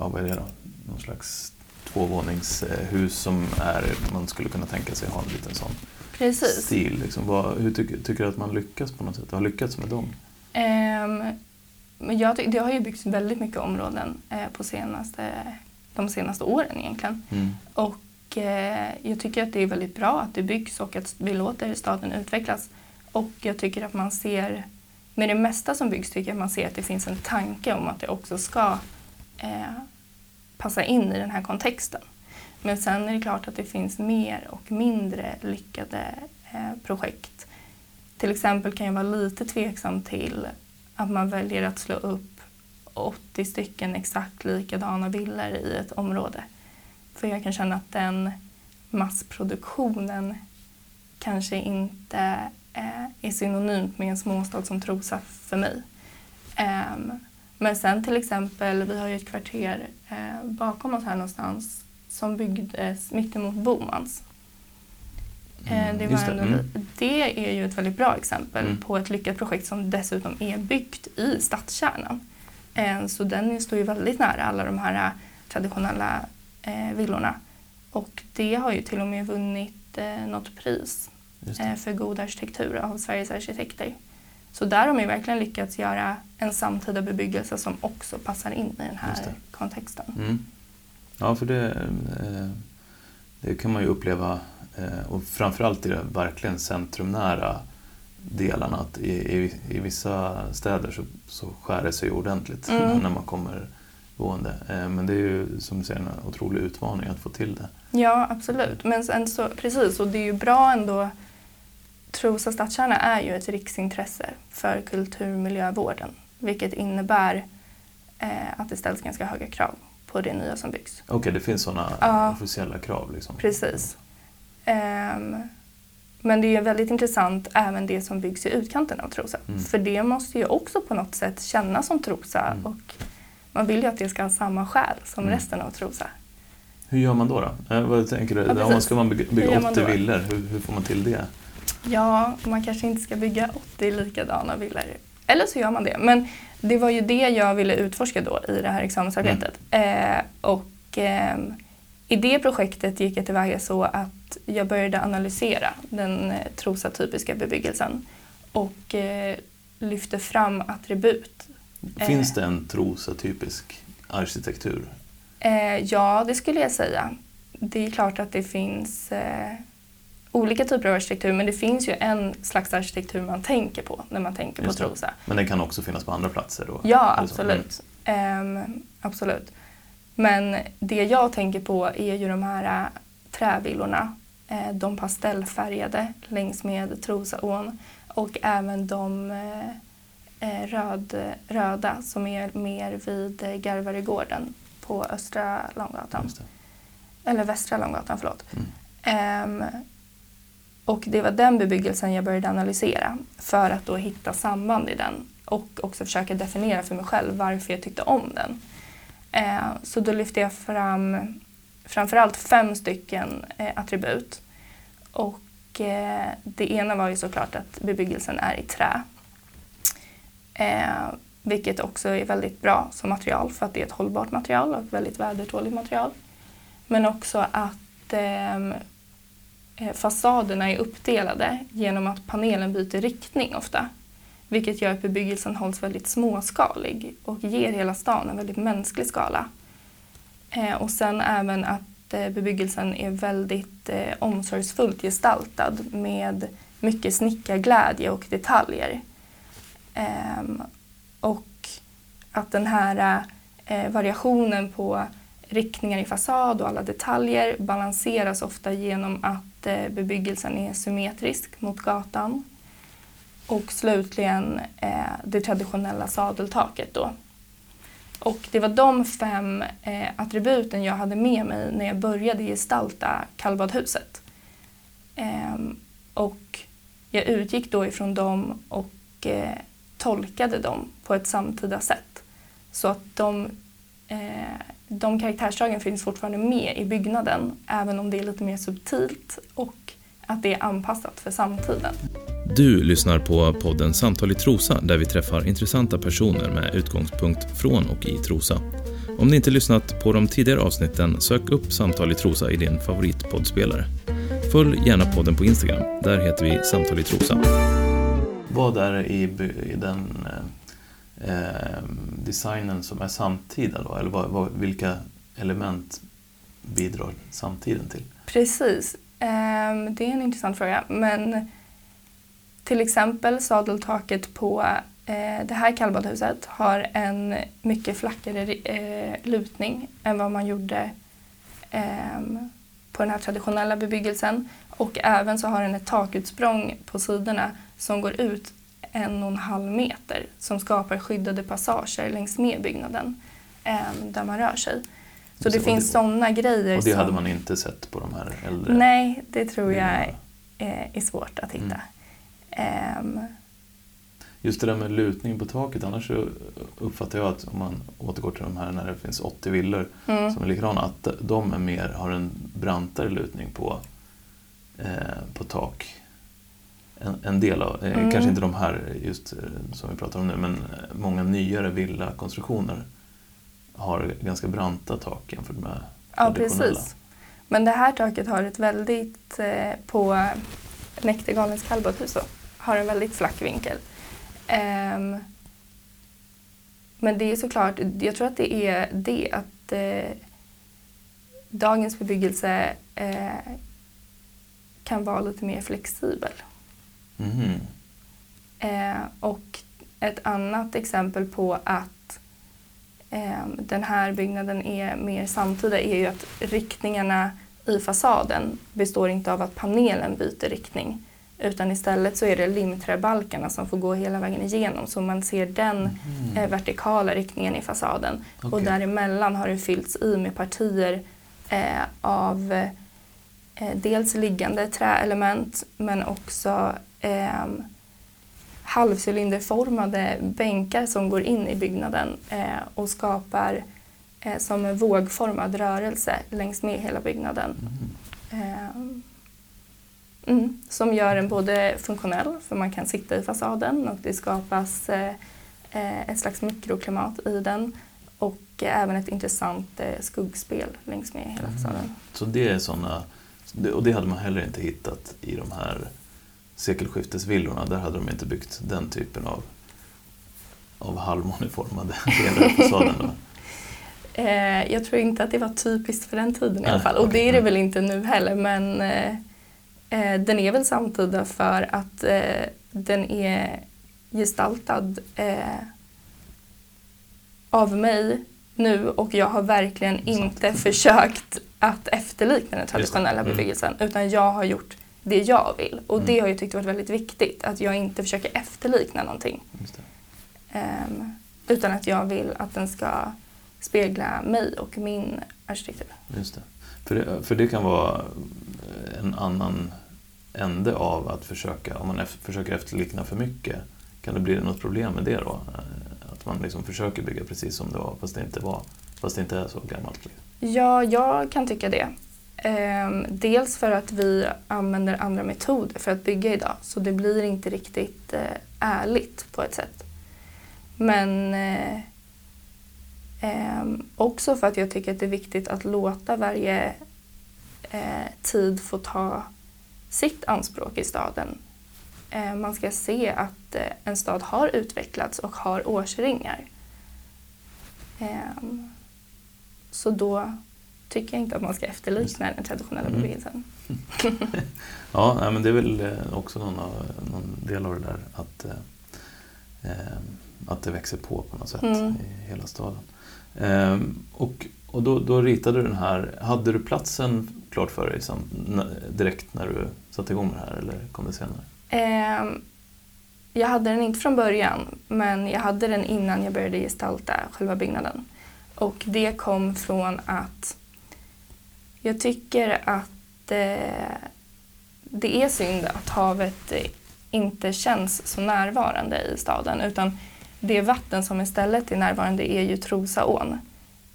ja vad är det då, någon slags tvåvåningshus som är, man skulle kunna tänka sig ha en liten sån Precis. stil. Liksom. Vad, hur tycker, tycker du att man lyckas på något sätt, har lyckats med dem? Um, men jag det har ju byggts väldigt mycket områden eh, på senaste, de senaste åren egentligen. Mm. Och eh, jag tycker att det är väldigt bra att det byggs och att vi låter staden utvecklas. Och jag tycker att man ser, med det mesta som byggs tycker jag man ser att det finns en tanke om att det också ska eh, passa in i den här kontexten. Men sen är det klart att det finns mer och mindre lyckade eh, projekt. Till exempel kan jag vara lite tveksam till att man väljer att slå upp 80 stycken exakt likadana villor i ett område. För jag kan känna att den massproduktionen kanske inte eh, är synonymt med en småstad som Trosa för mig. Ehm, men sen till exempel, vi har ju ett kvarter eh, bakom oss här någonstans som byggdes mittemot Bomans. Eh, mm, det, var det. Mm. det är ju ett väldigt bra exempel mm. på ett lyckat projekt som dessutom är byggt i stadskärnan. Eh, så den står ju väldigt nära alla de här traditionella eh, villorna. Och det har ju till och med vunnit något pris för god arkitektur av Sveriges arkitekter. Så där har man ju verkligen lyckats göra en samtida bebyggelse som också passar in i den här kontexten. Mm. Ja, för det, det kan man ju uppleva Eh, och framförallt i de verkligen centrumnära delarna. Att i, i, I vissa städer så, så skär det sig ordentligt mm. när man kommer gående. Eh, men det är ju som du säger en otrolig utmaning att få till det. Ja, absolut. Men sen så, precis, och det är ju bra ändå. Trosa stadskärna är ju ett riksintresse för kulturmiljövården. Vilket innebär eh, att det ställs ganska höga krav på det nya som byggs. Okej, okay, det finns sådana ja, officiella krav? Liksom. Precis. Um, men det är väldigt intressant även det som byggs i utkanten av Trosa. Mm. För det måste ju också på något sätt kännas som Trosa mm. och man vill ju att det ska ha samma själ som mm. resten av Trosa. Hur gör man då? då? Eh, vad tänker du? Ja, Om man ska man bygga, bygga 80 villor, hur, hur, får man till det? Ja, man kanske inte ska bygga 80 likadana villor. Eller så gör man det. Men det var ju det jag ville utforska då i det här examensarbetet. Mm. Eh, och eh, i det projektet gick jag tillväga så att jag började analysera den eh, trosatypiska bebyggelsen och eh, lyfte fram attribut. Finns det en trosatypisk arkitektur? Eh, ja, det skulle jag säga. Det är klart att det finns eh, olika typer av arkitektur men det finns ju en slags arkitektur man tänker på när man tänker Just på Trosa. Men den kan också finnas på andra platser? Då, ja, absolut. Mm. Um, absolut. Men det jag tänker på är ju de här äh, trävillorna. Eh, de pastellfärgade längs med Trosaån och även de eh, röd, röda som är mer vid Garvaregården på Östra Långgatan. Eller Västra Långgatan, förlåt. Mm. Um, och det var den bebyggelsen jag började analysera för att då hitta samband i den och också försöka definiera för mig själv varför jag tyckte om den. Eh, så då lyfte jag fram framförallt fem stycken eh, attribut. Och eh, det ena var ju såklart att bebyggelsen är i trä. Eh, vilket också är väldigt bra som material för att det är ett hållbart material och väldigt vädertåligt material. Men också att ehm, Eh, fasaderna är uppdelade genom att panelen byter riktning ofta. Vilket gör att bebyggelsen hålls väldigt småskalig och ger hela stan en väldigt mänsklig skala. Eh, och sen även att eh, bebyggelsen är väldigt omsorgsfullt gestaltad med mycket snickarglädje och detaljer. Ehm, och att den här variationen på riktningar i fasad och alla detaljer balanseras ofta genom att bebyggelsen är symmetrisk mot gatan och slutligen eh, det traditionella sadeltaket då. Och det var de fem eh, attributen jag hade med mig när jag började gestalta kallbadhuset. Ehm, och jag utgick då ifrån dem och eh, tolkade dem på ett samtida sätt. Så att de, de karaktärsdragen finns fortfarande med i byggnaden även om det är lite mer subtilt och att det är anpassat för samtiden. Du lyssnar på podden Samtal i Trosa där vi träffar intressanta personer med utgångspunkt från och i Trosa. Om ni inte lyssnat på de tidigare avsnitten, sök upp Samtal i Trosa i din favoritpoddspelare. Följ gärna podden på Instagram, där heter vi Samtal i Trosa. Vad är det i, i den eh, designen som är samtida då? Eller vad, vad, vilka element bidrar samtiden till? Precis, eh, det är en intressant fråga. Men till exempel sadeltaket på eh, det här kallbadhuset har en mycket flackare eh, lutning än vad man gjorde ehm, på den här traditionella bebyggelsen. Och även så har den ett takutsprång på sidorna som går ut en och en halv meter som skapar skyddade passager längs med byggnaden eh, där man rör sig. Så det, det finns sådana grejer. Och det som... hade man inte sett på de här äldre? Nej, det tror jag är, är svårt att hitta. Mm. Um, Just det där med lutning på taket, annars uppfattar jag att om man återgår till de här när det finns 80 villor mm. som är likadana, att de är mer, har en brantare lutning på, eh, på tak. En, en del av, eh, mm. kanske inte de här just eh, som vi pratar om nu, men många nyare villakonstruktioner har ganska branta tak jämfört med Ja, precis. Men det här taket har ett väldigt, eh, på Näktergalens kallbadhus har en väldigt flack vinkel. Um, men det är såklart, jag tror att det är det att eh, dagens bebyggelse eh, kan vara lite mer flexibel. Mm. Eh, och ett annat exempel på att eh, den här byggnaden är mer samtida är ju att riktningarna i fasaden består inte av att panelen byter riktning utan istället så är det limträbalkarna som får gå hela vägen igenom så man ser den mm. eh, vertikala riktningen i fasaden. Okay. Och däremellan har det fyllts i med partier eh, av eh, dels liggande träelement men också eh, halvcylinderformade bänkar som går in i byggnaden eh, och skapar eh, som en vågformad rörelse längs med hela byggnaden. Mm. Mm, som gör den både funktionell, för man kan sitta i fasaden och det skapas eh, eh ett slags mikroklimat i den och eh, även ett intressant eh, skuggspel längs med hela mm. fasaden. Så det är sådana, och det hade man heller inte hittat i de här sekelskiftesvillorna, där hade de inte byggt den typen av, av halvmåneformade delar i fasaden? Eh, jag tror inte att det var typiskt för den tiden i alla fall. Och det är det väl inte nu heller men eh, Eh, den är väl samtida för att eh, den är gestaltad eh, av mig nu och jag har verkligen inte försökt att efterlikna den traditionella mm. bebyggelsen utan jag har gjort det jag vill och mm. det har jag tyckt varit väldigt viktigt att jag inte försöker efterlikna någonting. Um, utan att jag vill att den ska spegla mig och min arkitektur. Just det. För det, för det kan vara en annan ände av att försöka, om man efter, försöker efterlikna för mycket, kan det bli något problem med det då? Eh, att man liksom försöker bygga precis som det var fast det inte, var, fast det inte är så gammalt? Ja, jag kan tycka det. Ehm, dels för att vi använder andra metoder för att bygga idag så det blir inte riktigt eh, ärligt på ett sätt. Men eh, ehm, också för att jag tycker att det är viktigt att låta varje eh, tid få ta sitt anspråk i staden. Eh, man ska se att eh, en stad har utvecklats och har årsringar. Ehm, så då tycker jag inte att man ska efterlikna den traditionella mm. bebyggelsen. ja, men det är väl eh, också någon, av, någon del av det där att, eh, att det växer på på något sätt mm. i hela staden. Eh, och och då, då ritade du den här, hade du platsen klart för dig direkt när du satte igång med det här eller kom det senare? Eh, jag hade den inte från början, men jag hade den innan jag började gestalta själva byggnaden. Och det kom från att jag tycker att eh, det är synd att havet inte känns så närvarande i staden utan det vatten som istället är närvarande är ju Trosaån.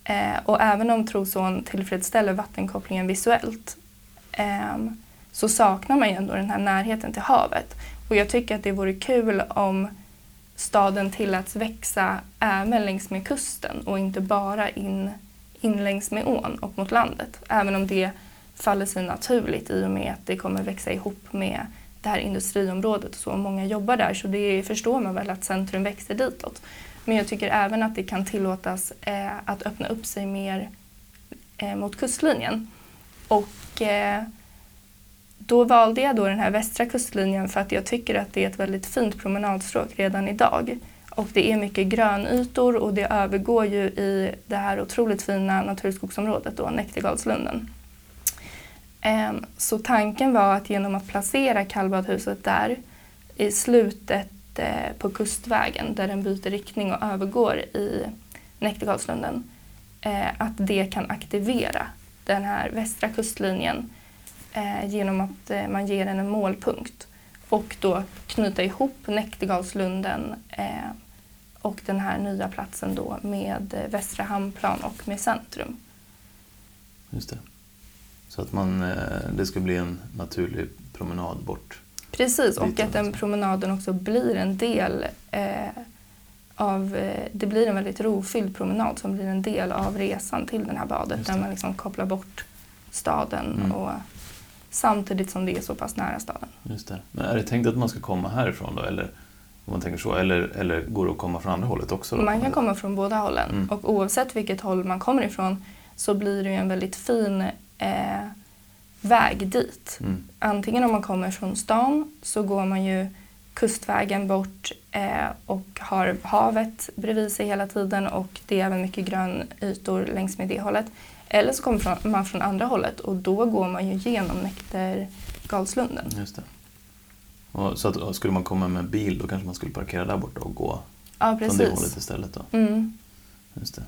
Eh, och även om Trosaån tillfredsställer vattenkopplingen visuellt eh, så saknar man ju ändå den här närheten till havet. Och jag tycker att det vore kul om staden tilläts växa även längs med kusten och inte bara in, in längs med ån och mot landet. Även om det faller sig naturligt i och med att det kommer växa ihop med det här industriområdet och så. Många jobbar där så det förstår man väl att centrum växer ditåt. Men jag tycker även att det kan tillåtas eh, att öppna upp sig mer eh, mot kustlinjen. Och eh, då valde jag då den här västra kustlinjen för att jag tycker att det är ett väldigt fint promenadstråk redan idag. Och det är mycket grönytor och det övergår ju i det här otroligt fina naturskogsområdet då, Näktergalslunden. Ehm, så tanken var att genom att placera kallbadhuset där i slutet eh, på Kustvägen där den byter riktning och övergår i Näktergalslunden, eh, att det kan aktivera den här västra kustlinjen eh, genom att man ger den en målpunkt och då knyta ihop Näktergalslunden och den här nya platsen då med Västra Hamnplan och med centrum. Just det. Så att man, eh, det ska bli en naturlig promenad bort. Precis, och att den promenaden också blir en del eh, av... Eh, det blir en väldigt rofylld promenad som blir en del av resan till det här badet där man liksom kopplar bort staden mm. och samtidigt som det är så pass nära staden. Just det. Men är det tänkt att man ska komma härifrån då eller? Om man tänker så, eller, eller går det att komma från andra hållet också? Då? Man kan komma från båda hållen mm. och oavsett vilket håll man kommer ifrån så blir det en väldigt fin eh, väg dit. Mm. Antingen om man kommer från stan så går man ju kustvägen bort eh, och har havet bredvid sig hela tiden och det är även mycket grönytor längs med det hållet. Eller så kommer man från andra hållet och då går man ju genom Näktergalslunden. Just det. Och så att, skulle man komma med bil då kanske man skulle parkera där borta och gå ja, från det hållet istället? Då. Mm. Just det.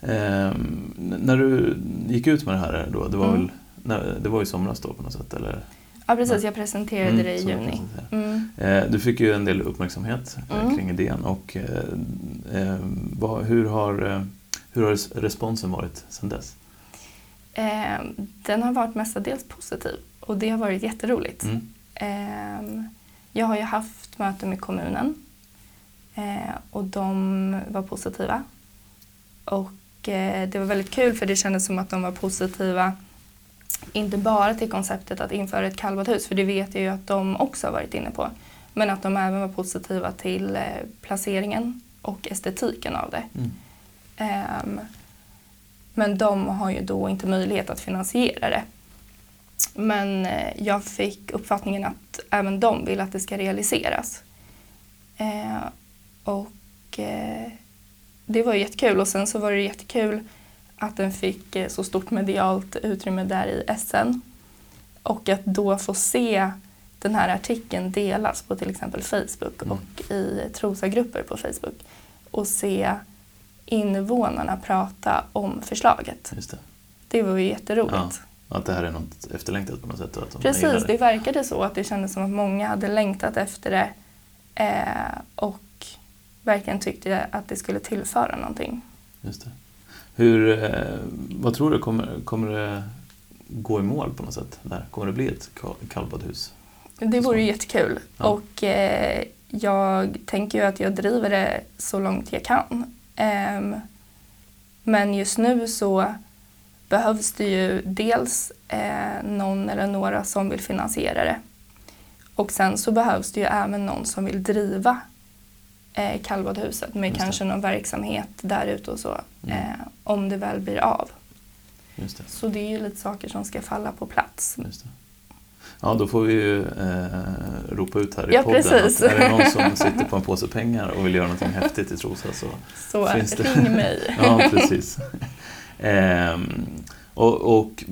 Eh, när du gick ut med det här då, det var, mm. väl, när, det var i somras då på något sätt? Eller? Ja precis, jag presenterade mm, det i juni. Mm. Eh, du fick ju en del uppmärksamhet eh, mm. kring idén och eh, eh vad, hur, har, eh, hur har responsen varit sedan dess? Ehm, den har varit mestadels positiv och det har varit jätteroligt. Mm. Ehm, jag har ju haft möte med kommunen och de var positiva. Och Eh, det var väldigt kul för det kändes som att de var positiva inte bara till konceptet att införa ett kallbadhus, för det vet jag ju att de också har varit inne på. Men att de även var positiva till eh, placeringen och estetiken av det. Mm. Men de har ju då inte möjlighet att finansiera det. Men eh, jag fick uppfattningen att även de vill att det ska realiseras. Uh, och uh, det var jättekul och sen så var det jättekul att den fick eh, så stort medialt utrymme där i SN. Och att då få se den här artikeln delas på till exempel Facebook mm. och i Trosa-grupper på Facebook och se invånarna prata om förslaget. Just det. det var ju jätteroligt. Ja, att det här är något efterlängtat på något sätt? att de Precis, det. det verkade så att det kändes som att många hade längtat efter det eh, och verkligen tyckte att det skulle tillföra någonting. Just det. Hur, eh, vad tror du, kommer, kommer det gå i mål på något sätt? Där? Kommer det bli ett kallbadhus? Det vore ju jättekul ja. och eh, jag tänker ju att jag driver det så långt jag kan. Eh, men just nu så behövs det ju dels eh, någon eller några som vill finansiera det. Och sen så behövs det ju även någon som vill driva eh, kallbadhuset med kanske någon verksamhet där ute och så. Mm. Eh, om det väl blir av. Det. Så det är ju lite saker som ska falla på plats. Ja, då får vi ju eh, ropa ut här i ja, podden precis. att är det någon som sitter på en påse pengar och vill göra någonting häftigt i Trosa så, så finns det. ring mig. ja, precis. Eh, och, och,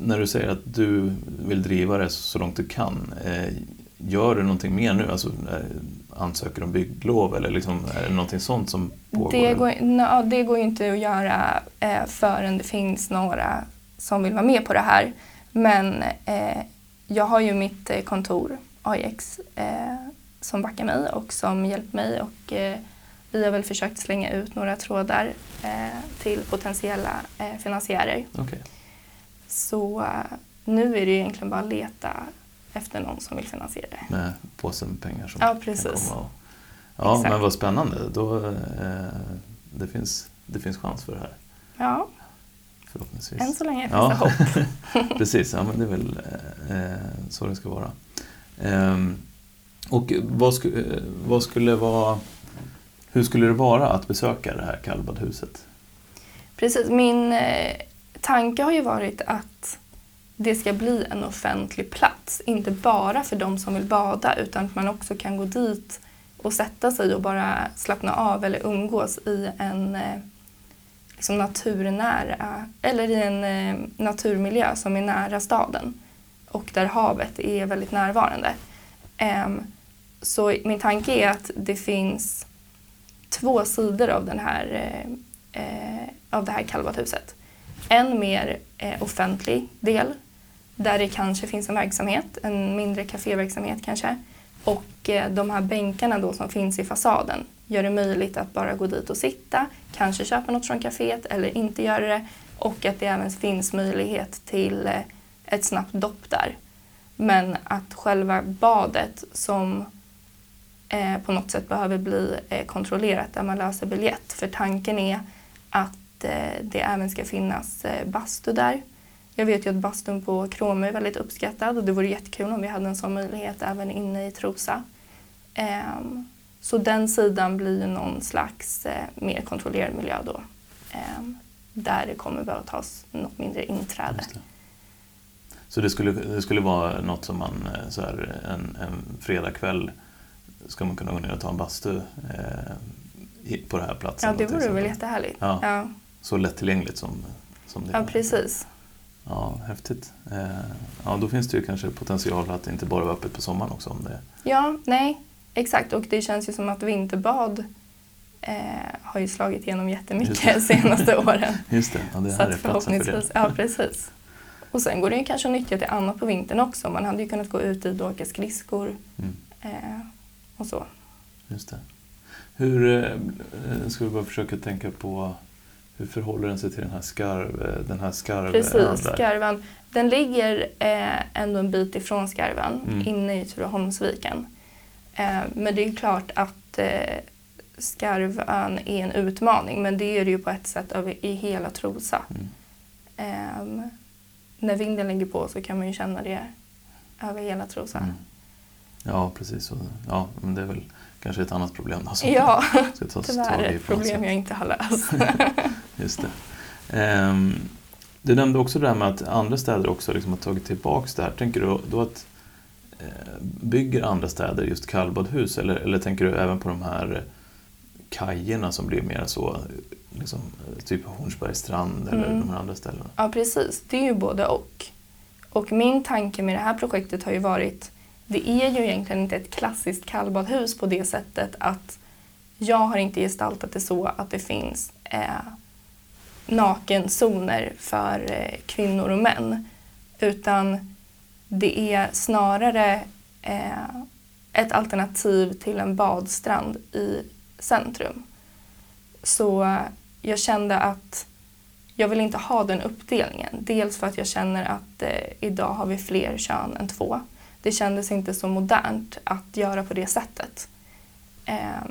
när du säger att du vill driva det så långt du kan, eh, gör du någonting mer nu? Alltså, ansöker om bygglov eller liksom, är det någonting sånt som pågår? Det går, no, det går ju inte att göra eh, förrän det finns några som vill vara med på det här. Men eh, jag har ju mitt eh, kontor, AIX, eh, som backar mig och som hjälper mig och eh, vi har väl försökt slänga ut några trådar till potentiella finansiärer. Okay. Så nu är det egentligen bara att leta efter någon som vill finansiera det. Med påsen med pengar som ja, precis. kan komma och... Ja, Exakt. men vad spännande. Då, eh, det, finns, det finns chans för det här. Ja. Förhoppningsvis. Än så länge finns ja. det hopp. precis, ja, men det är väl eh, så det ska vara. Eh, och vad, sku, eh, vad skulle vara... Hur skulle det vara att besöka det här kallbadhuset? Precis, min eh, tanke har ju varit att det ska bli en offentlig plats. Inte bara för de som vill bada utan att man också kan gå dit och sätta sig och bara slappna av eller umgås i en eh, liksom naturnära eller i en eh, naturmiljö som är nära staden och där havet är väldigt närvarande. Ehm, så min tanke är att det finns två sidor av, den här, eh, eh av det här kalvathuset. En mer eh, offentlig del där det kanske finns en verksamhet, en mindre kaféverksamhet kanske. Och eh, de här bänkarna då som finns i fasaden gör det möjligt att bara gå dit och sitta, kanske köpa något från kaféet eller inte göra det. Och att det även finns möjlighet till eh, ett snabbt dopp där. Men att själva badet som eh, på något sätt behöver bli eh, kontrollerat där man löser biljett. För tanken är att eh, det även ska finnas eh, bastu där jag vet ju att bastun på Kromö är väldigt uppskattad och det vore jättekul om vi hade en sån möjlighet även inne i Trosa. Um, så den sidan blir ju någon slags eh, mer kontrollerad miljö då. Eh, där det kommer behöva tas något mindre inträde. Det. Så det skulle, det skulle vara något som man eh, så här, en, en fredagkväll ska man kunna gå ner och ta en bastu eh, på den här platsen? Ja, det vore väl jättehärligt. Ja. ja. Så lättillgängligt som, som det Ja, precis. Ja, häftigt. Eh, ja, då finns det ju kanske potential att det inte bara vara öppet på sommaren också. Om det... Ja, nej, exakt. Och det känns ju som att vinterbad eh, har ju slagit igenom jättemycket de senaste åren. Just det, ja, det här är platsen för det. Ja, precis. Och sen går det ju kanske att nyttja till annat på vintern också. Man hade ju kunnat gå ut och åka skridskor mm. eh, och så. Just det. Hur, eh, ska vi bara försöka tänka på hur förhåller den sig till den här, skarv, eh, den här skarven? Precis, skarven. Den ligger eh, ändå en bit ifrån skarven, mm. inne i Tureholmsviken. Eh, men det är klart att eh, Skarvön är en utmaning, men det är det ju på ett sätt över, i hela Trosa. Mm. Eh, när vinden ligger på så kan man ju känna det över hela Trosa. Mm. Ja, precis. Ja, men det är väl kanske ett annat problem då, som ja, ska tyvärr ett problem jag inte har löst. Just det. Um, du nämnde också det här med att andra städer också liksom har tagit tillbaka det här. Tänker du då att eh, bygger andra städer just kallbadhus eller, eller tänker du även på de här kajerna som blir mer så, liksom, typ Hornsbergsstrand eller mm. de här andra ställena? Ja, precis. Det är ju både och. Och min tanke med det här projektet har ju varit det är ju egentligen inte ett klassiskt kallbadhus på det sättet att jag har inte gestaltat det så att det finns eh, nakenzoner för eh, kvinnor och män. Utan det är snarare eh, ett alternativ till en badstrand i centrum. Så jag kände att jag vill inte ha den uppdelningen. Dels för att jag känner att eh, idag har vi fler kön än två det kändes inte så modernt att göra på det sättet. Eh,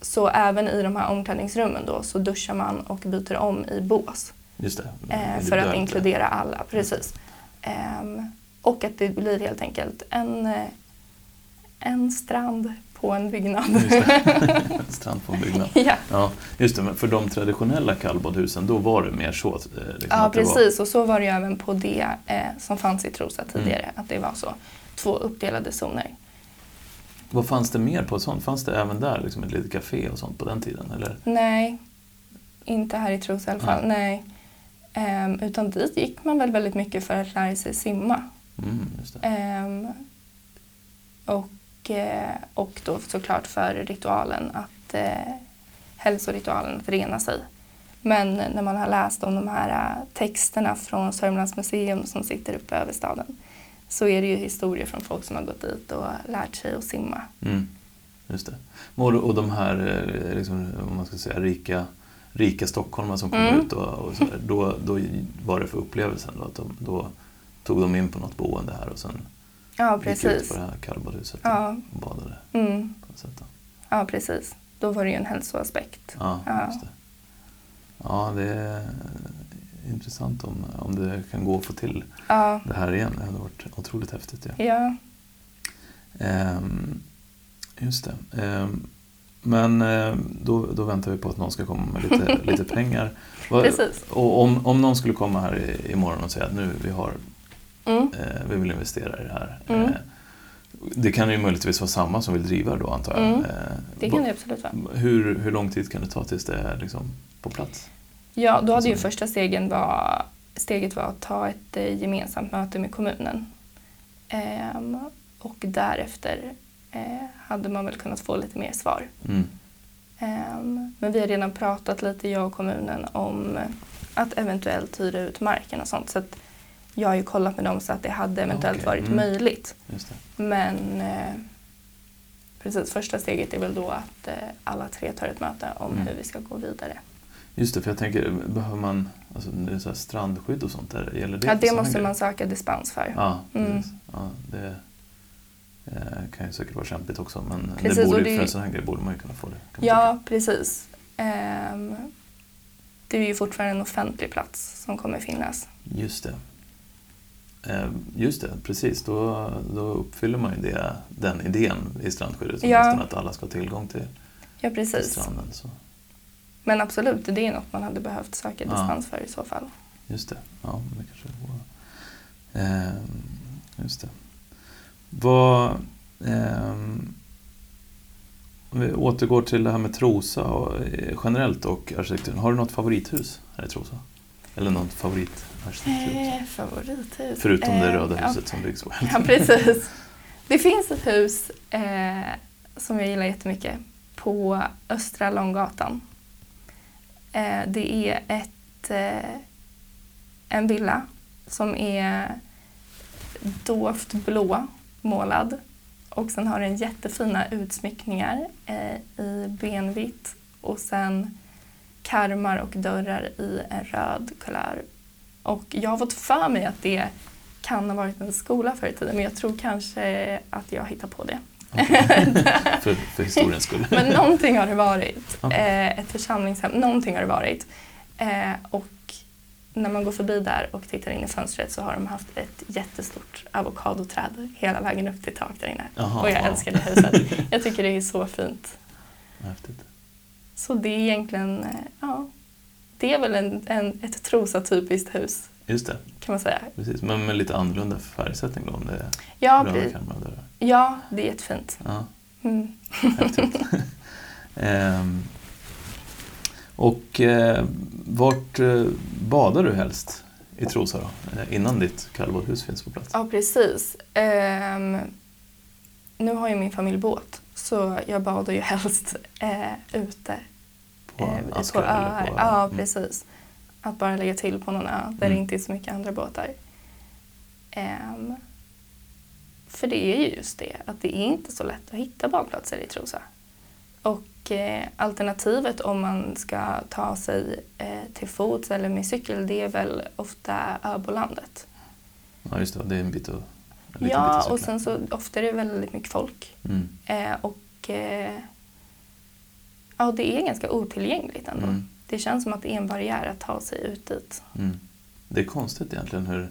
så även i de här omklädningsrummen då så duschar man och byter om i bås. Just det. Uh, för att inkludera alla, precis. Um, och att det blir helt enkelt en, eh, en strand på en byggnad. Strand på en byggnad. ja. ja. Just det, men för de traditionella kallbadhusen då var det mer så? Eh, liksom ja, precis. Var... Och så var det ju även på det eh, som fanns i Trosa tidigare. Mm. Att det var så. Två uppdelade zoner. Vad fanns det mer på sånt? Fanns det även där liksom ett litet café och sånt på den tiden? Eller? Nej, inte här i Trosa i alla fall. Nej. Um, utan dit gick man väl väldigt mycket för att lära sig simma. Mm, um, och, eh, och då såklart för ritualen att eh, hälsoritualen att rena sig. Men när man har läst om de här eh, texterna från Sörmlands museum som sitter uppe över staden så är det ju historier från folk som har gått dit och lärt sig att simma. Mm. Just det. Och de här, eh, liksom, om man ska säga, rika, rika stockholmare som kom mm. ut, och, och så då, då var det för upplevelsen då, att de, då tog de in på något boende här och sen ja, precis. gick ut på det här kallbadhuset ja. och badade. Mm. Ja, precis. Då var det ju en hälsoaspekt. Ja, ja. Just det. ja det intressant om, om det kan gå att få till ja. det här igen. Det hade varit otroligt häftigt. Ja. ja. Ehm, just det. Ehm, men ehm, då, då väntar vi på att någon ska komma med lite, lite pengar. Precis. Och om, om någon skulle komma här imorgon och säga att nu vi har mm. eh, vi vill investera i det här. Mm. Eh, det kan ju möjligtvis vara samma som vill driva då antar jag. Mm. Eh, det kan det absolut vara. Hur, hur lång tid kan det ta tills det är liksom på plats? Ja, då hade ju första stegen var, steget var att ta ett eh, gemensamt möte med kommunen. Ehm, och därefter eh, hade man väl kunnat få lite mer svar. Mm. Ehm, men vi har redan pratat lite, jag och kommunen, om att eventuellt hyra ut marken och sånt. Så jag har ju kollat med dem så att det hade eventuellt okay. varit mm. möjligt. Men eh, precis, första steget är väl då att eh, alla tre tar ett möte om mm. hur vi ska gå vidare. Just det, för jag tänker, behöver man alltså, det så strandskydd och sånt där? Gäller det ja, det måste man söka dispens för. Ja, mm. ja det eh, kan ju säkert vara kämpigt också men precis, det borde, det, för en sån här grej borde man ju kunna få det. Ja, precis. Um, det är ju fortfarande en offentlig plats som kommer finnas. Just det. Eh, just det, precis. Då, då uppfyller man ju det, den idén i strandskyddet. Ja. Nästan att alla ska ha tillgång till, ja, precis. till stranden. Så. Men absolut, det är något man hade behövt söka ja. för i så fall. Just det, ja det kanske var. Eh, just det. Vad, eh, om vi återgår till det här med Trosa och, eh, generellt och arkitekturen. Har du något favorithus här i Trosa? Eller något favoritarkitektur? Eh, favorithus? Förutom det röda eh, huset ja. som byggs på Ja, precis. Det finns ett hus eh, som jag gillar jättemycket på Östra Långgatan. Eh, det är ett, eh, en villa som är dovt blå målad och sen har den jättefina utsmyckningar eh, i benvitt och sen karmar och dörrar i en röd kulör. Och jag har fått för mig att det kan ha varit en skola förr i tiden men jag tror kanske att jag hittar på det. för, för historiens skull. Men någonting har det varit. Eh, ett församlingshem, någonting har det varit. Eh, och när man går förbi där och tittar in i fönstret så har de haft ett jättestort avokadoträd hela vägen upp till tak där inne. Aha, och jag aha. älskar det huset. Jag tycker det är så fint. Häftigt. Så det är egentligen, eh, ja, det är väl en, en, ett Trosa-typiskt hus. Just det. Kan man säga. Precis, men med lite annorlunda färgsättning då? Om det är ja, röda Ja, det är jättefint. Ja. Mm. ehm, och eh, vart eh, badar du helst i Trosa då? Eh, innan ditt kallbadhus finns på plats? Ja, precis. Ehm, nu har ju min familj båt så jag badar ju helst eh, ute. På eh? På Ja, mm. Att bara lägga till på någon ö där mm. det inte är så mycket andra båtar. Um, för det är ju just det, att det är inte så lätt att hitta badplatser i Trosa. Och eh, alternativet om man ska ta sig eh, till fots eller med cykel det är väl ofta Öbolandet. Ja just det, det är en bit att Ja, och sen så ofta är det väldigt mycket folk. Mm. Eh, och eh, ja, det är ganska otillgängligt ändå. Mm. Det känns som att det är en barriär att ta sig ut dit. Mm. Det är konstigt egentligen hur,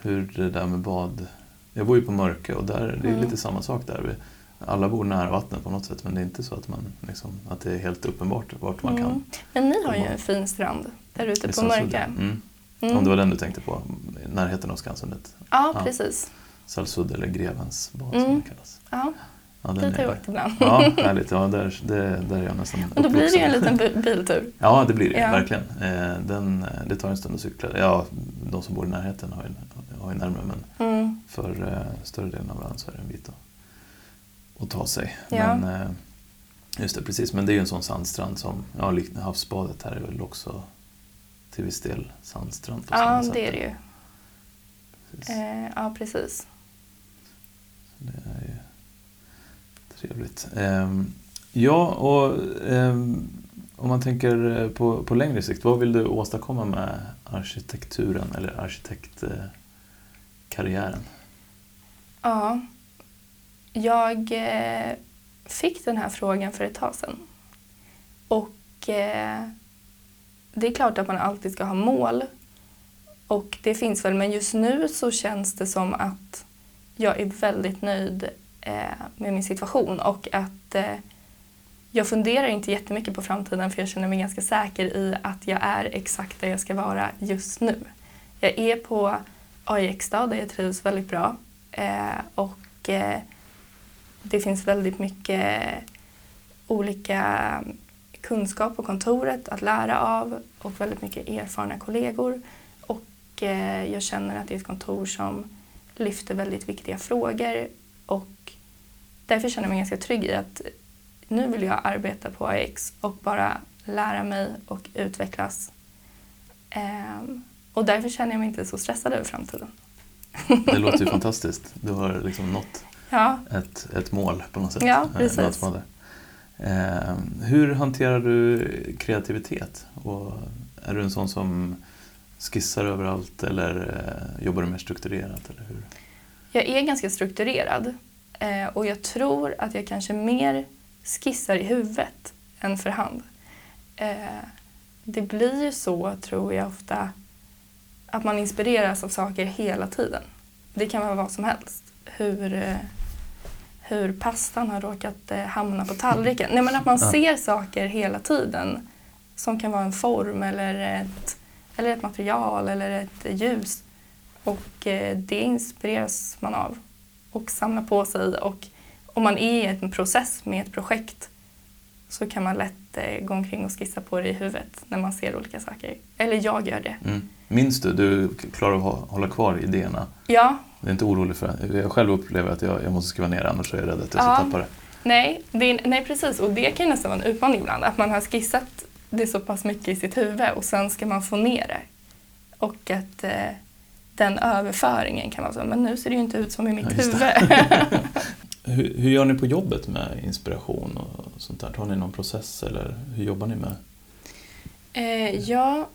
hur det där med bad... Jag bor ju på Mörke och där, det är mm. lite samma sak där. Alla bor nära vattnet på något sätt men det är inte så att, man, liksom, att det är helt uppenbart vart man kan mm. Men ni har ju en fin strand där ute på Mörke. Mm. Mm. Om det var den du tänkte på, närheten av Skansundet? Ja, ja. precis. Salsudd eller Grevens bad mm. som det kallas. Ja. Ja, har jag åkt ibland. Ja, härligt. Ja, där, det, där är jag nästan Och då blir det ju en liten biltur. Ja, det blir det. Ja. Verkligen. Eh, den, det tar en stund att cykla. Ja, de som bor i närheten har ju, har ju närmare men mm. för uh, större delen av landet så är det en bit att, att ta sig. Ja. Men, eh, just det, precis. Men det är ju en sån sandstrand som, ja, havsbadet här är väl också till viss del sandstrand. ja, det är det ju. Precis. Eh, ja, precis. Det är ju trevligt. Eh, ja, och eh, om man tänker eh, på, på längre sikt, vad vill du åstadkomma med arkitekturen eller arkitektkarriären? Ja, jag eh, fick den här frågan för ett tag sedan. Och eh, det är klart att man alltid ska ha mål. Och det finns väl, men just nu så känns det som att jag är väldigt nöjd Eh, med min situation och att eh, jag funderar inte jättemycket på framtiden för jag känner mig ganska säker i att jag är exakt där jag ska vara just nu. Jag är på AIX där jag trivs väldigt bra eh, och det finns väldigt mycket olika kunskap på kontoret att lära av och väldigt mycket erfarna kollegor. Och jag känner att det är ett kontor som lyfter väldigt viktiga frågor och därför känner jag mig ganska trygg i att nu vill jag arbeta på AX och bara lära mig och utvecklas. Ehm, och därför känner jag mig inte så stressad över framtiden. Det låter ju fantastiskt. Du har liksom nått ja. ett, ett mål på något sätt. Ja, precis. Eh, hur hanterar du kreativitet? Och är du en sån som skissar överallt eller eh, jobbar du mer strukturerat? Eller hur? Jag är ganska strukturerad eh, och jag tror att jag kanske mer skissar i huvudet än för hand. Eh, det blir ju så, tror jag ofta, att man inspireras av saker hela tiden. Det kan vara vad som helst. Hur, eh, hur pastan har råkat eh, hamna på tallriken. Nej, men att man ser saker hela tiden som kan vara en form eller ett, eller ett material eller ett ljus. Och eh, det inspireras man av och samlar på sig. Och om man är i en process med ett projekt så kan man lätt eh, gå omkring och skissa på det i huvudet när man ser olika saker. Eller jag gör det. Mm. Minns du? Du klarar av att hålla kvar idéerna? Ja. Du är inte orolig för det? Jag själv upplever att jag, jag måste skriva ner det annars är jag rädd att jag ska ja. tappa det. Nej, det är, nej, precis. Och det kan nästan vara en utmaning ibland. Att man har skissat det så pass mycket i sitt huvud och sen ska man få ner det. Och att eh, den överföringen kan vara så, men nu ser det ju inte ut som i mitt ja, huvud. hur, hur, gör ni på jobbet med inspiration och sånt där? Har ni någon process eller hur jobbar ni med? Eh, ja,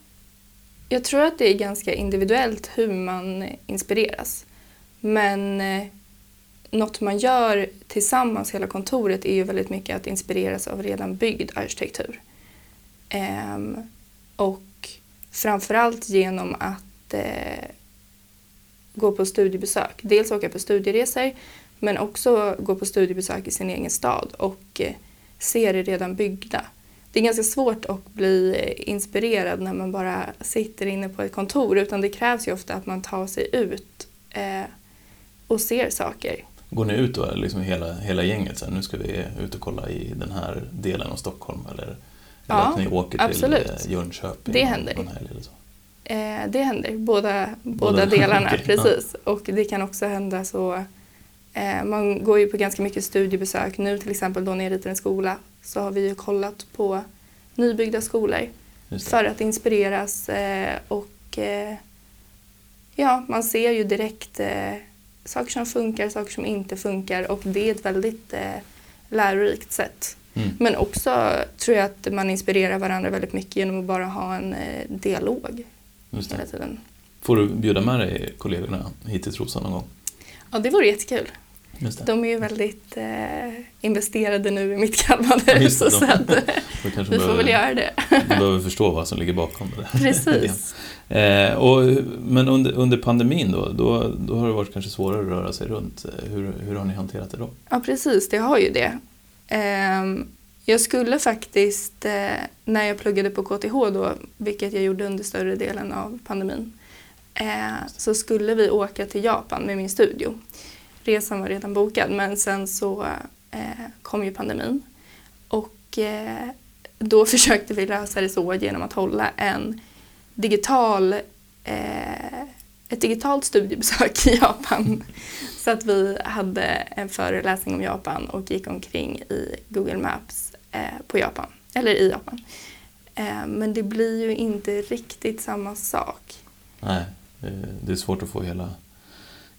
jag tror att det är ganska individuellt hur man inspireras. Men eh, något man gör tillsammans hela kontoret är ju väldigt mycket att inspireras av redan byggd arkitektur. Eh, och framförallt genom att eh, gå på studiebesök. Dels åka på studieresor men också gå på studiebesök i sin egen stad och eh, se det redan byggda det är ganska svårt att bli inspirerad när man bara sitter inne på ett kontor utan det krävs ju ofta att man tar sig ut eh, och ser saker. Går ni ut då, liksom hela, hela gänget, så här, nu ska vi ut och kolla i den här delen av Stockholm eller, eller ja, att ni åker absolut. till eh, Jönköping? Det händer. Eller så? Eh, det händer, båda, båda, båda delarna, okay, precis. Ja. Och det kan också hända så eh, man går ju på ganska mycket studiebesök. Nu till exempel då när jag ritar en skola så har vi ju kollat på nybyggda skolor för att inspireras eh, och eh, ja, man ser ju direkt eh, saker som funkar, saker som inte funkar och det är ett väldigt lärorikt sätt. Mm. Men också tror jag att man inspirerar varandra väldigt mycket genom att bara ha en dialog hela tiden. Får du bjuda med dig kollegorna hit till Trosa någon gång? Ja, det vore jättekul. De är ju väldigt eh, investerade nu i mitt Kalmarhus ja, så att, vi får behöver, väl göra det. de behöver förstå vad som ligger bakom det. Precis. eh, och, men under, under pandemin då, då, då har det varit kanske svårare att röra sig runt. Hur, hur har ni hanterat det då? Ja precis, det har ju det. Eh, jag skulle faktiskt, eh, när jag pluggade på KTH då, vilket jag gjorde under större delen av pandemin, eh, så skulle vi åka till Japan med min studio resan var redan bokad men sen så eh, kom ju pandemin. Och eh, då försökte vi lösa det så genom att hålla en digital eh, ett digitalt studiebesök i Japan. Så att vi hade en föreläsning om Japan och gick omkring i Google Maps på Japan, eller i Japan. Eh, men det blir ju inte riktigt samma sak. Nej, det är svårt att få hela,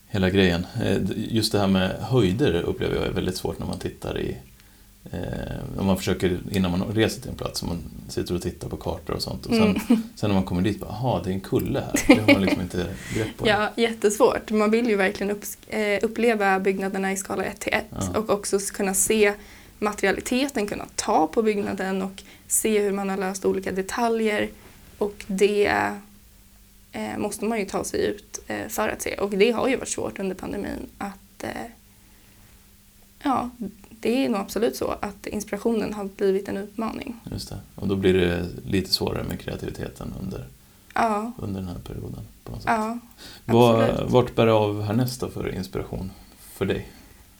hela grejen. Eh, just det här med höjder upplever jag är väldigt svårt när man tittar i Eh, om man försöker, innan man reser till en plats, man sitter och tittar på kartor och sånt. Och sen, mm. sen när man kommer dit, bara, aha, det är en kulle här. Det har man liksom inte grepp på. ja, jättesvårt. Man vill ju verkligen upp, eh, uppleva byggnaderna i skala 1 till 1 ja. och också kunna se materialiteten, kunna ta på byggnaden och se hur man har löst olika detaljer. Och det eh, måste man ju ta sig ut eh, för att se. Och det har ju varit svårt under pandemin att eh, ja, det är nog absolut så att inspirationen har blivit en utmaning. Just det. Och då blir det lite svårare med kreativiteten under, ja. under den här perioden. På något sätt. Ja, Var, vart bär det av härnäst då för inspiration för dig?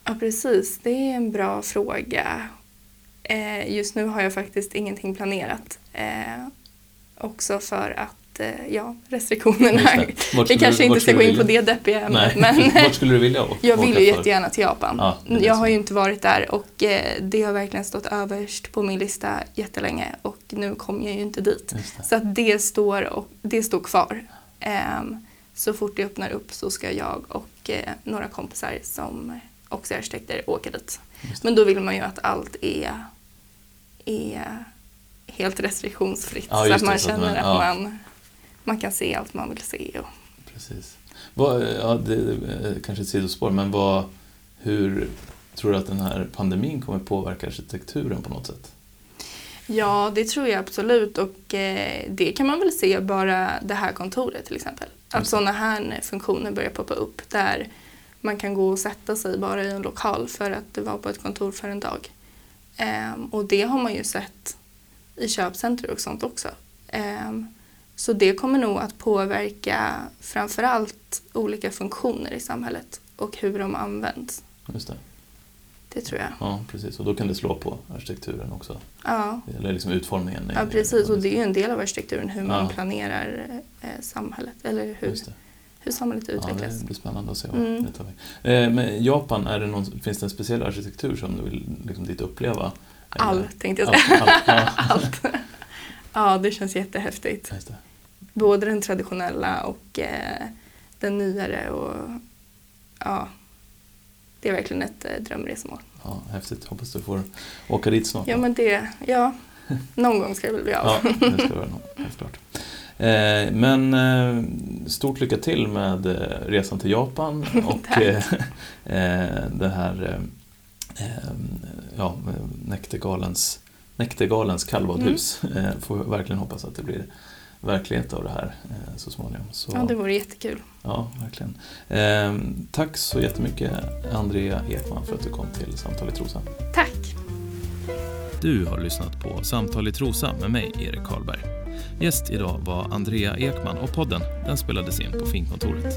Ja, precis. Det är en bra fråga. Eh, just nu har jag faktiskt ingenting planerat. Eh, också för att Eh, ja, restriktionerna. Vi kanske inte ska gå in på det deppiga ämnet. Men Vart skulle du vilja åka? Jag vill ju jättegärna till Japan. Ja, jag har ju inte varit där och eh, det har verkligen stått överst på min lista jättelänge och nu kommer jag ju inte dit. Så att det står, och, det står kvar. Um, så fort det öppnar upp så ska jag och eh, några kompisar som också arkitekter åka dit. Men då vill man ju att allt är, är helt restriktionsfritt ja, så att man känner att man, att man man kan se allt man vill se. Och... Precis. Vad, ja, det är kanske ett sidospår, men vad, hur tror du att den här pandemin kommer påverka arkitekturen på något sätt? Ja, det tror jag absolut och eh, det kan man väl se bara det här kontoret till exempel. Att sådana här funktioner börjar poppa upp där man kan gå och sätta sig bara i en lokal för att vara på ett kontor för en dag. Um, och det har man ju sett i köpcenter och sånt också. Um, så det kommer nog att påverka framförallt olika funktioner i samhället och hur de används. Just det. Det tror jag. Ja, precis. Och då kan det slå på arkitekturen också. Ja. Eller liksom utformningen. Ja, precis. Och det är ju en del av arkitekturen, hur man ja. planerar eh, samhället. Eller hur, hur samhället utvecklas. Ja, det blir spännande att se vad mm. det tar väg. Eh, men Japan, är det någon, finns det en speciell arkitektur som du vill liksom, dit uppleva? All, tänkte jag säga. Allt. Ja. allt. ja, det känns jättehäftigt. Det både den traditionella och eh, den nyare. Och, ja, det är verkligen ett eh, drömresmål. Ja, häftigt. Hoppas du får åka dit snart. Ja, men det, ja, någon gång ska det väl bli av. ja, det ska vara helt klart. Eh, men eh, stort lycka till med eh, resan till Japan och det här ja, Näktergalens, Näktergalens kallbadhus. Mm. får verkligen hoppas att det blir verklighet av det här så småningom. Så, ja, det vore jättekul. Ja, verkligen. Tack så jättemycket Andrea Ekman för att du kom till Samtal i Trosa. Tack. Du har lyssnat på Samtal i Trosa med mig, Erik Karlberg. Gäst idag var Andrea Ekman och podden den spelades in på Finkontoret.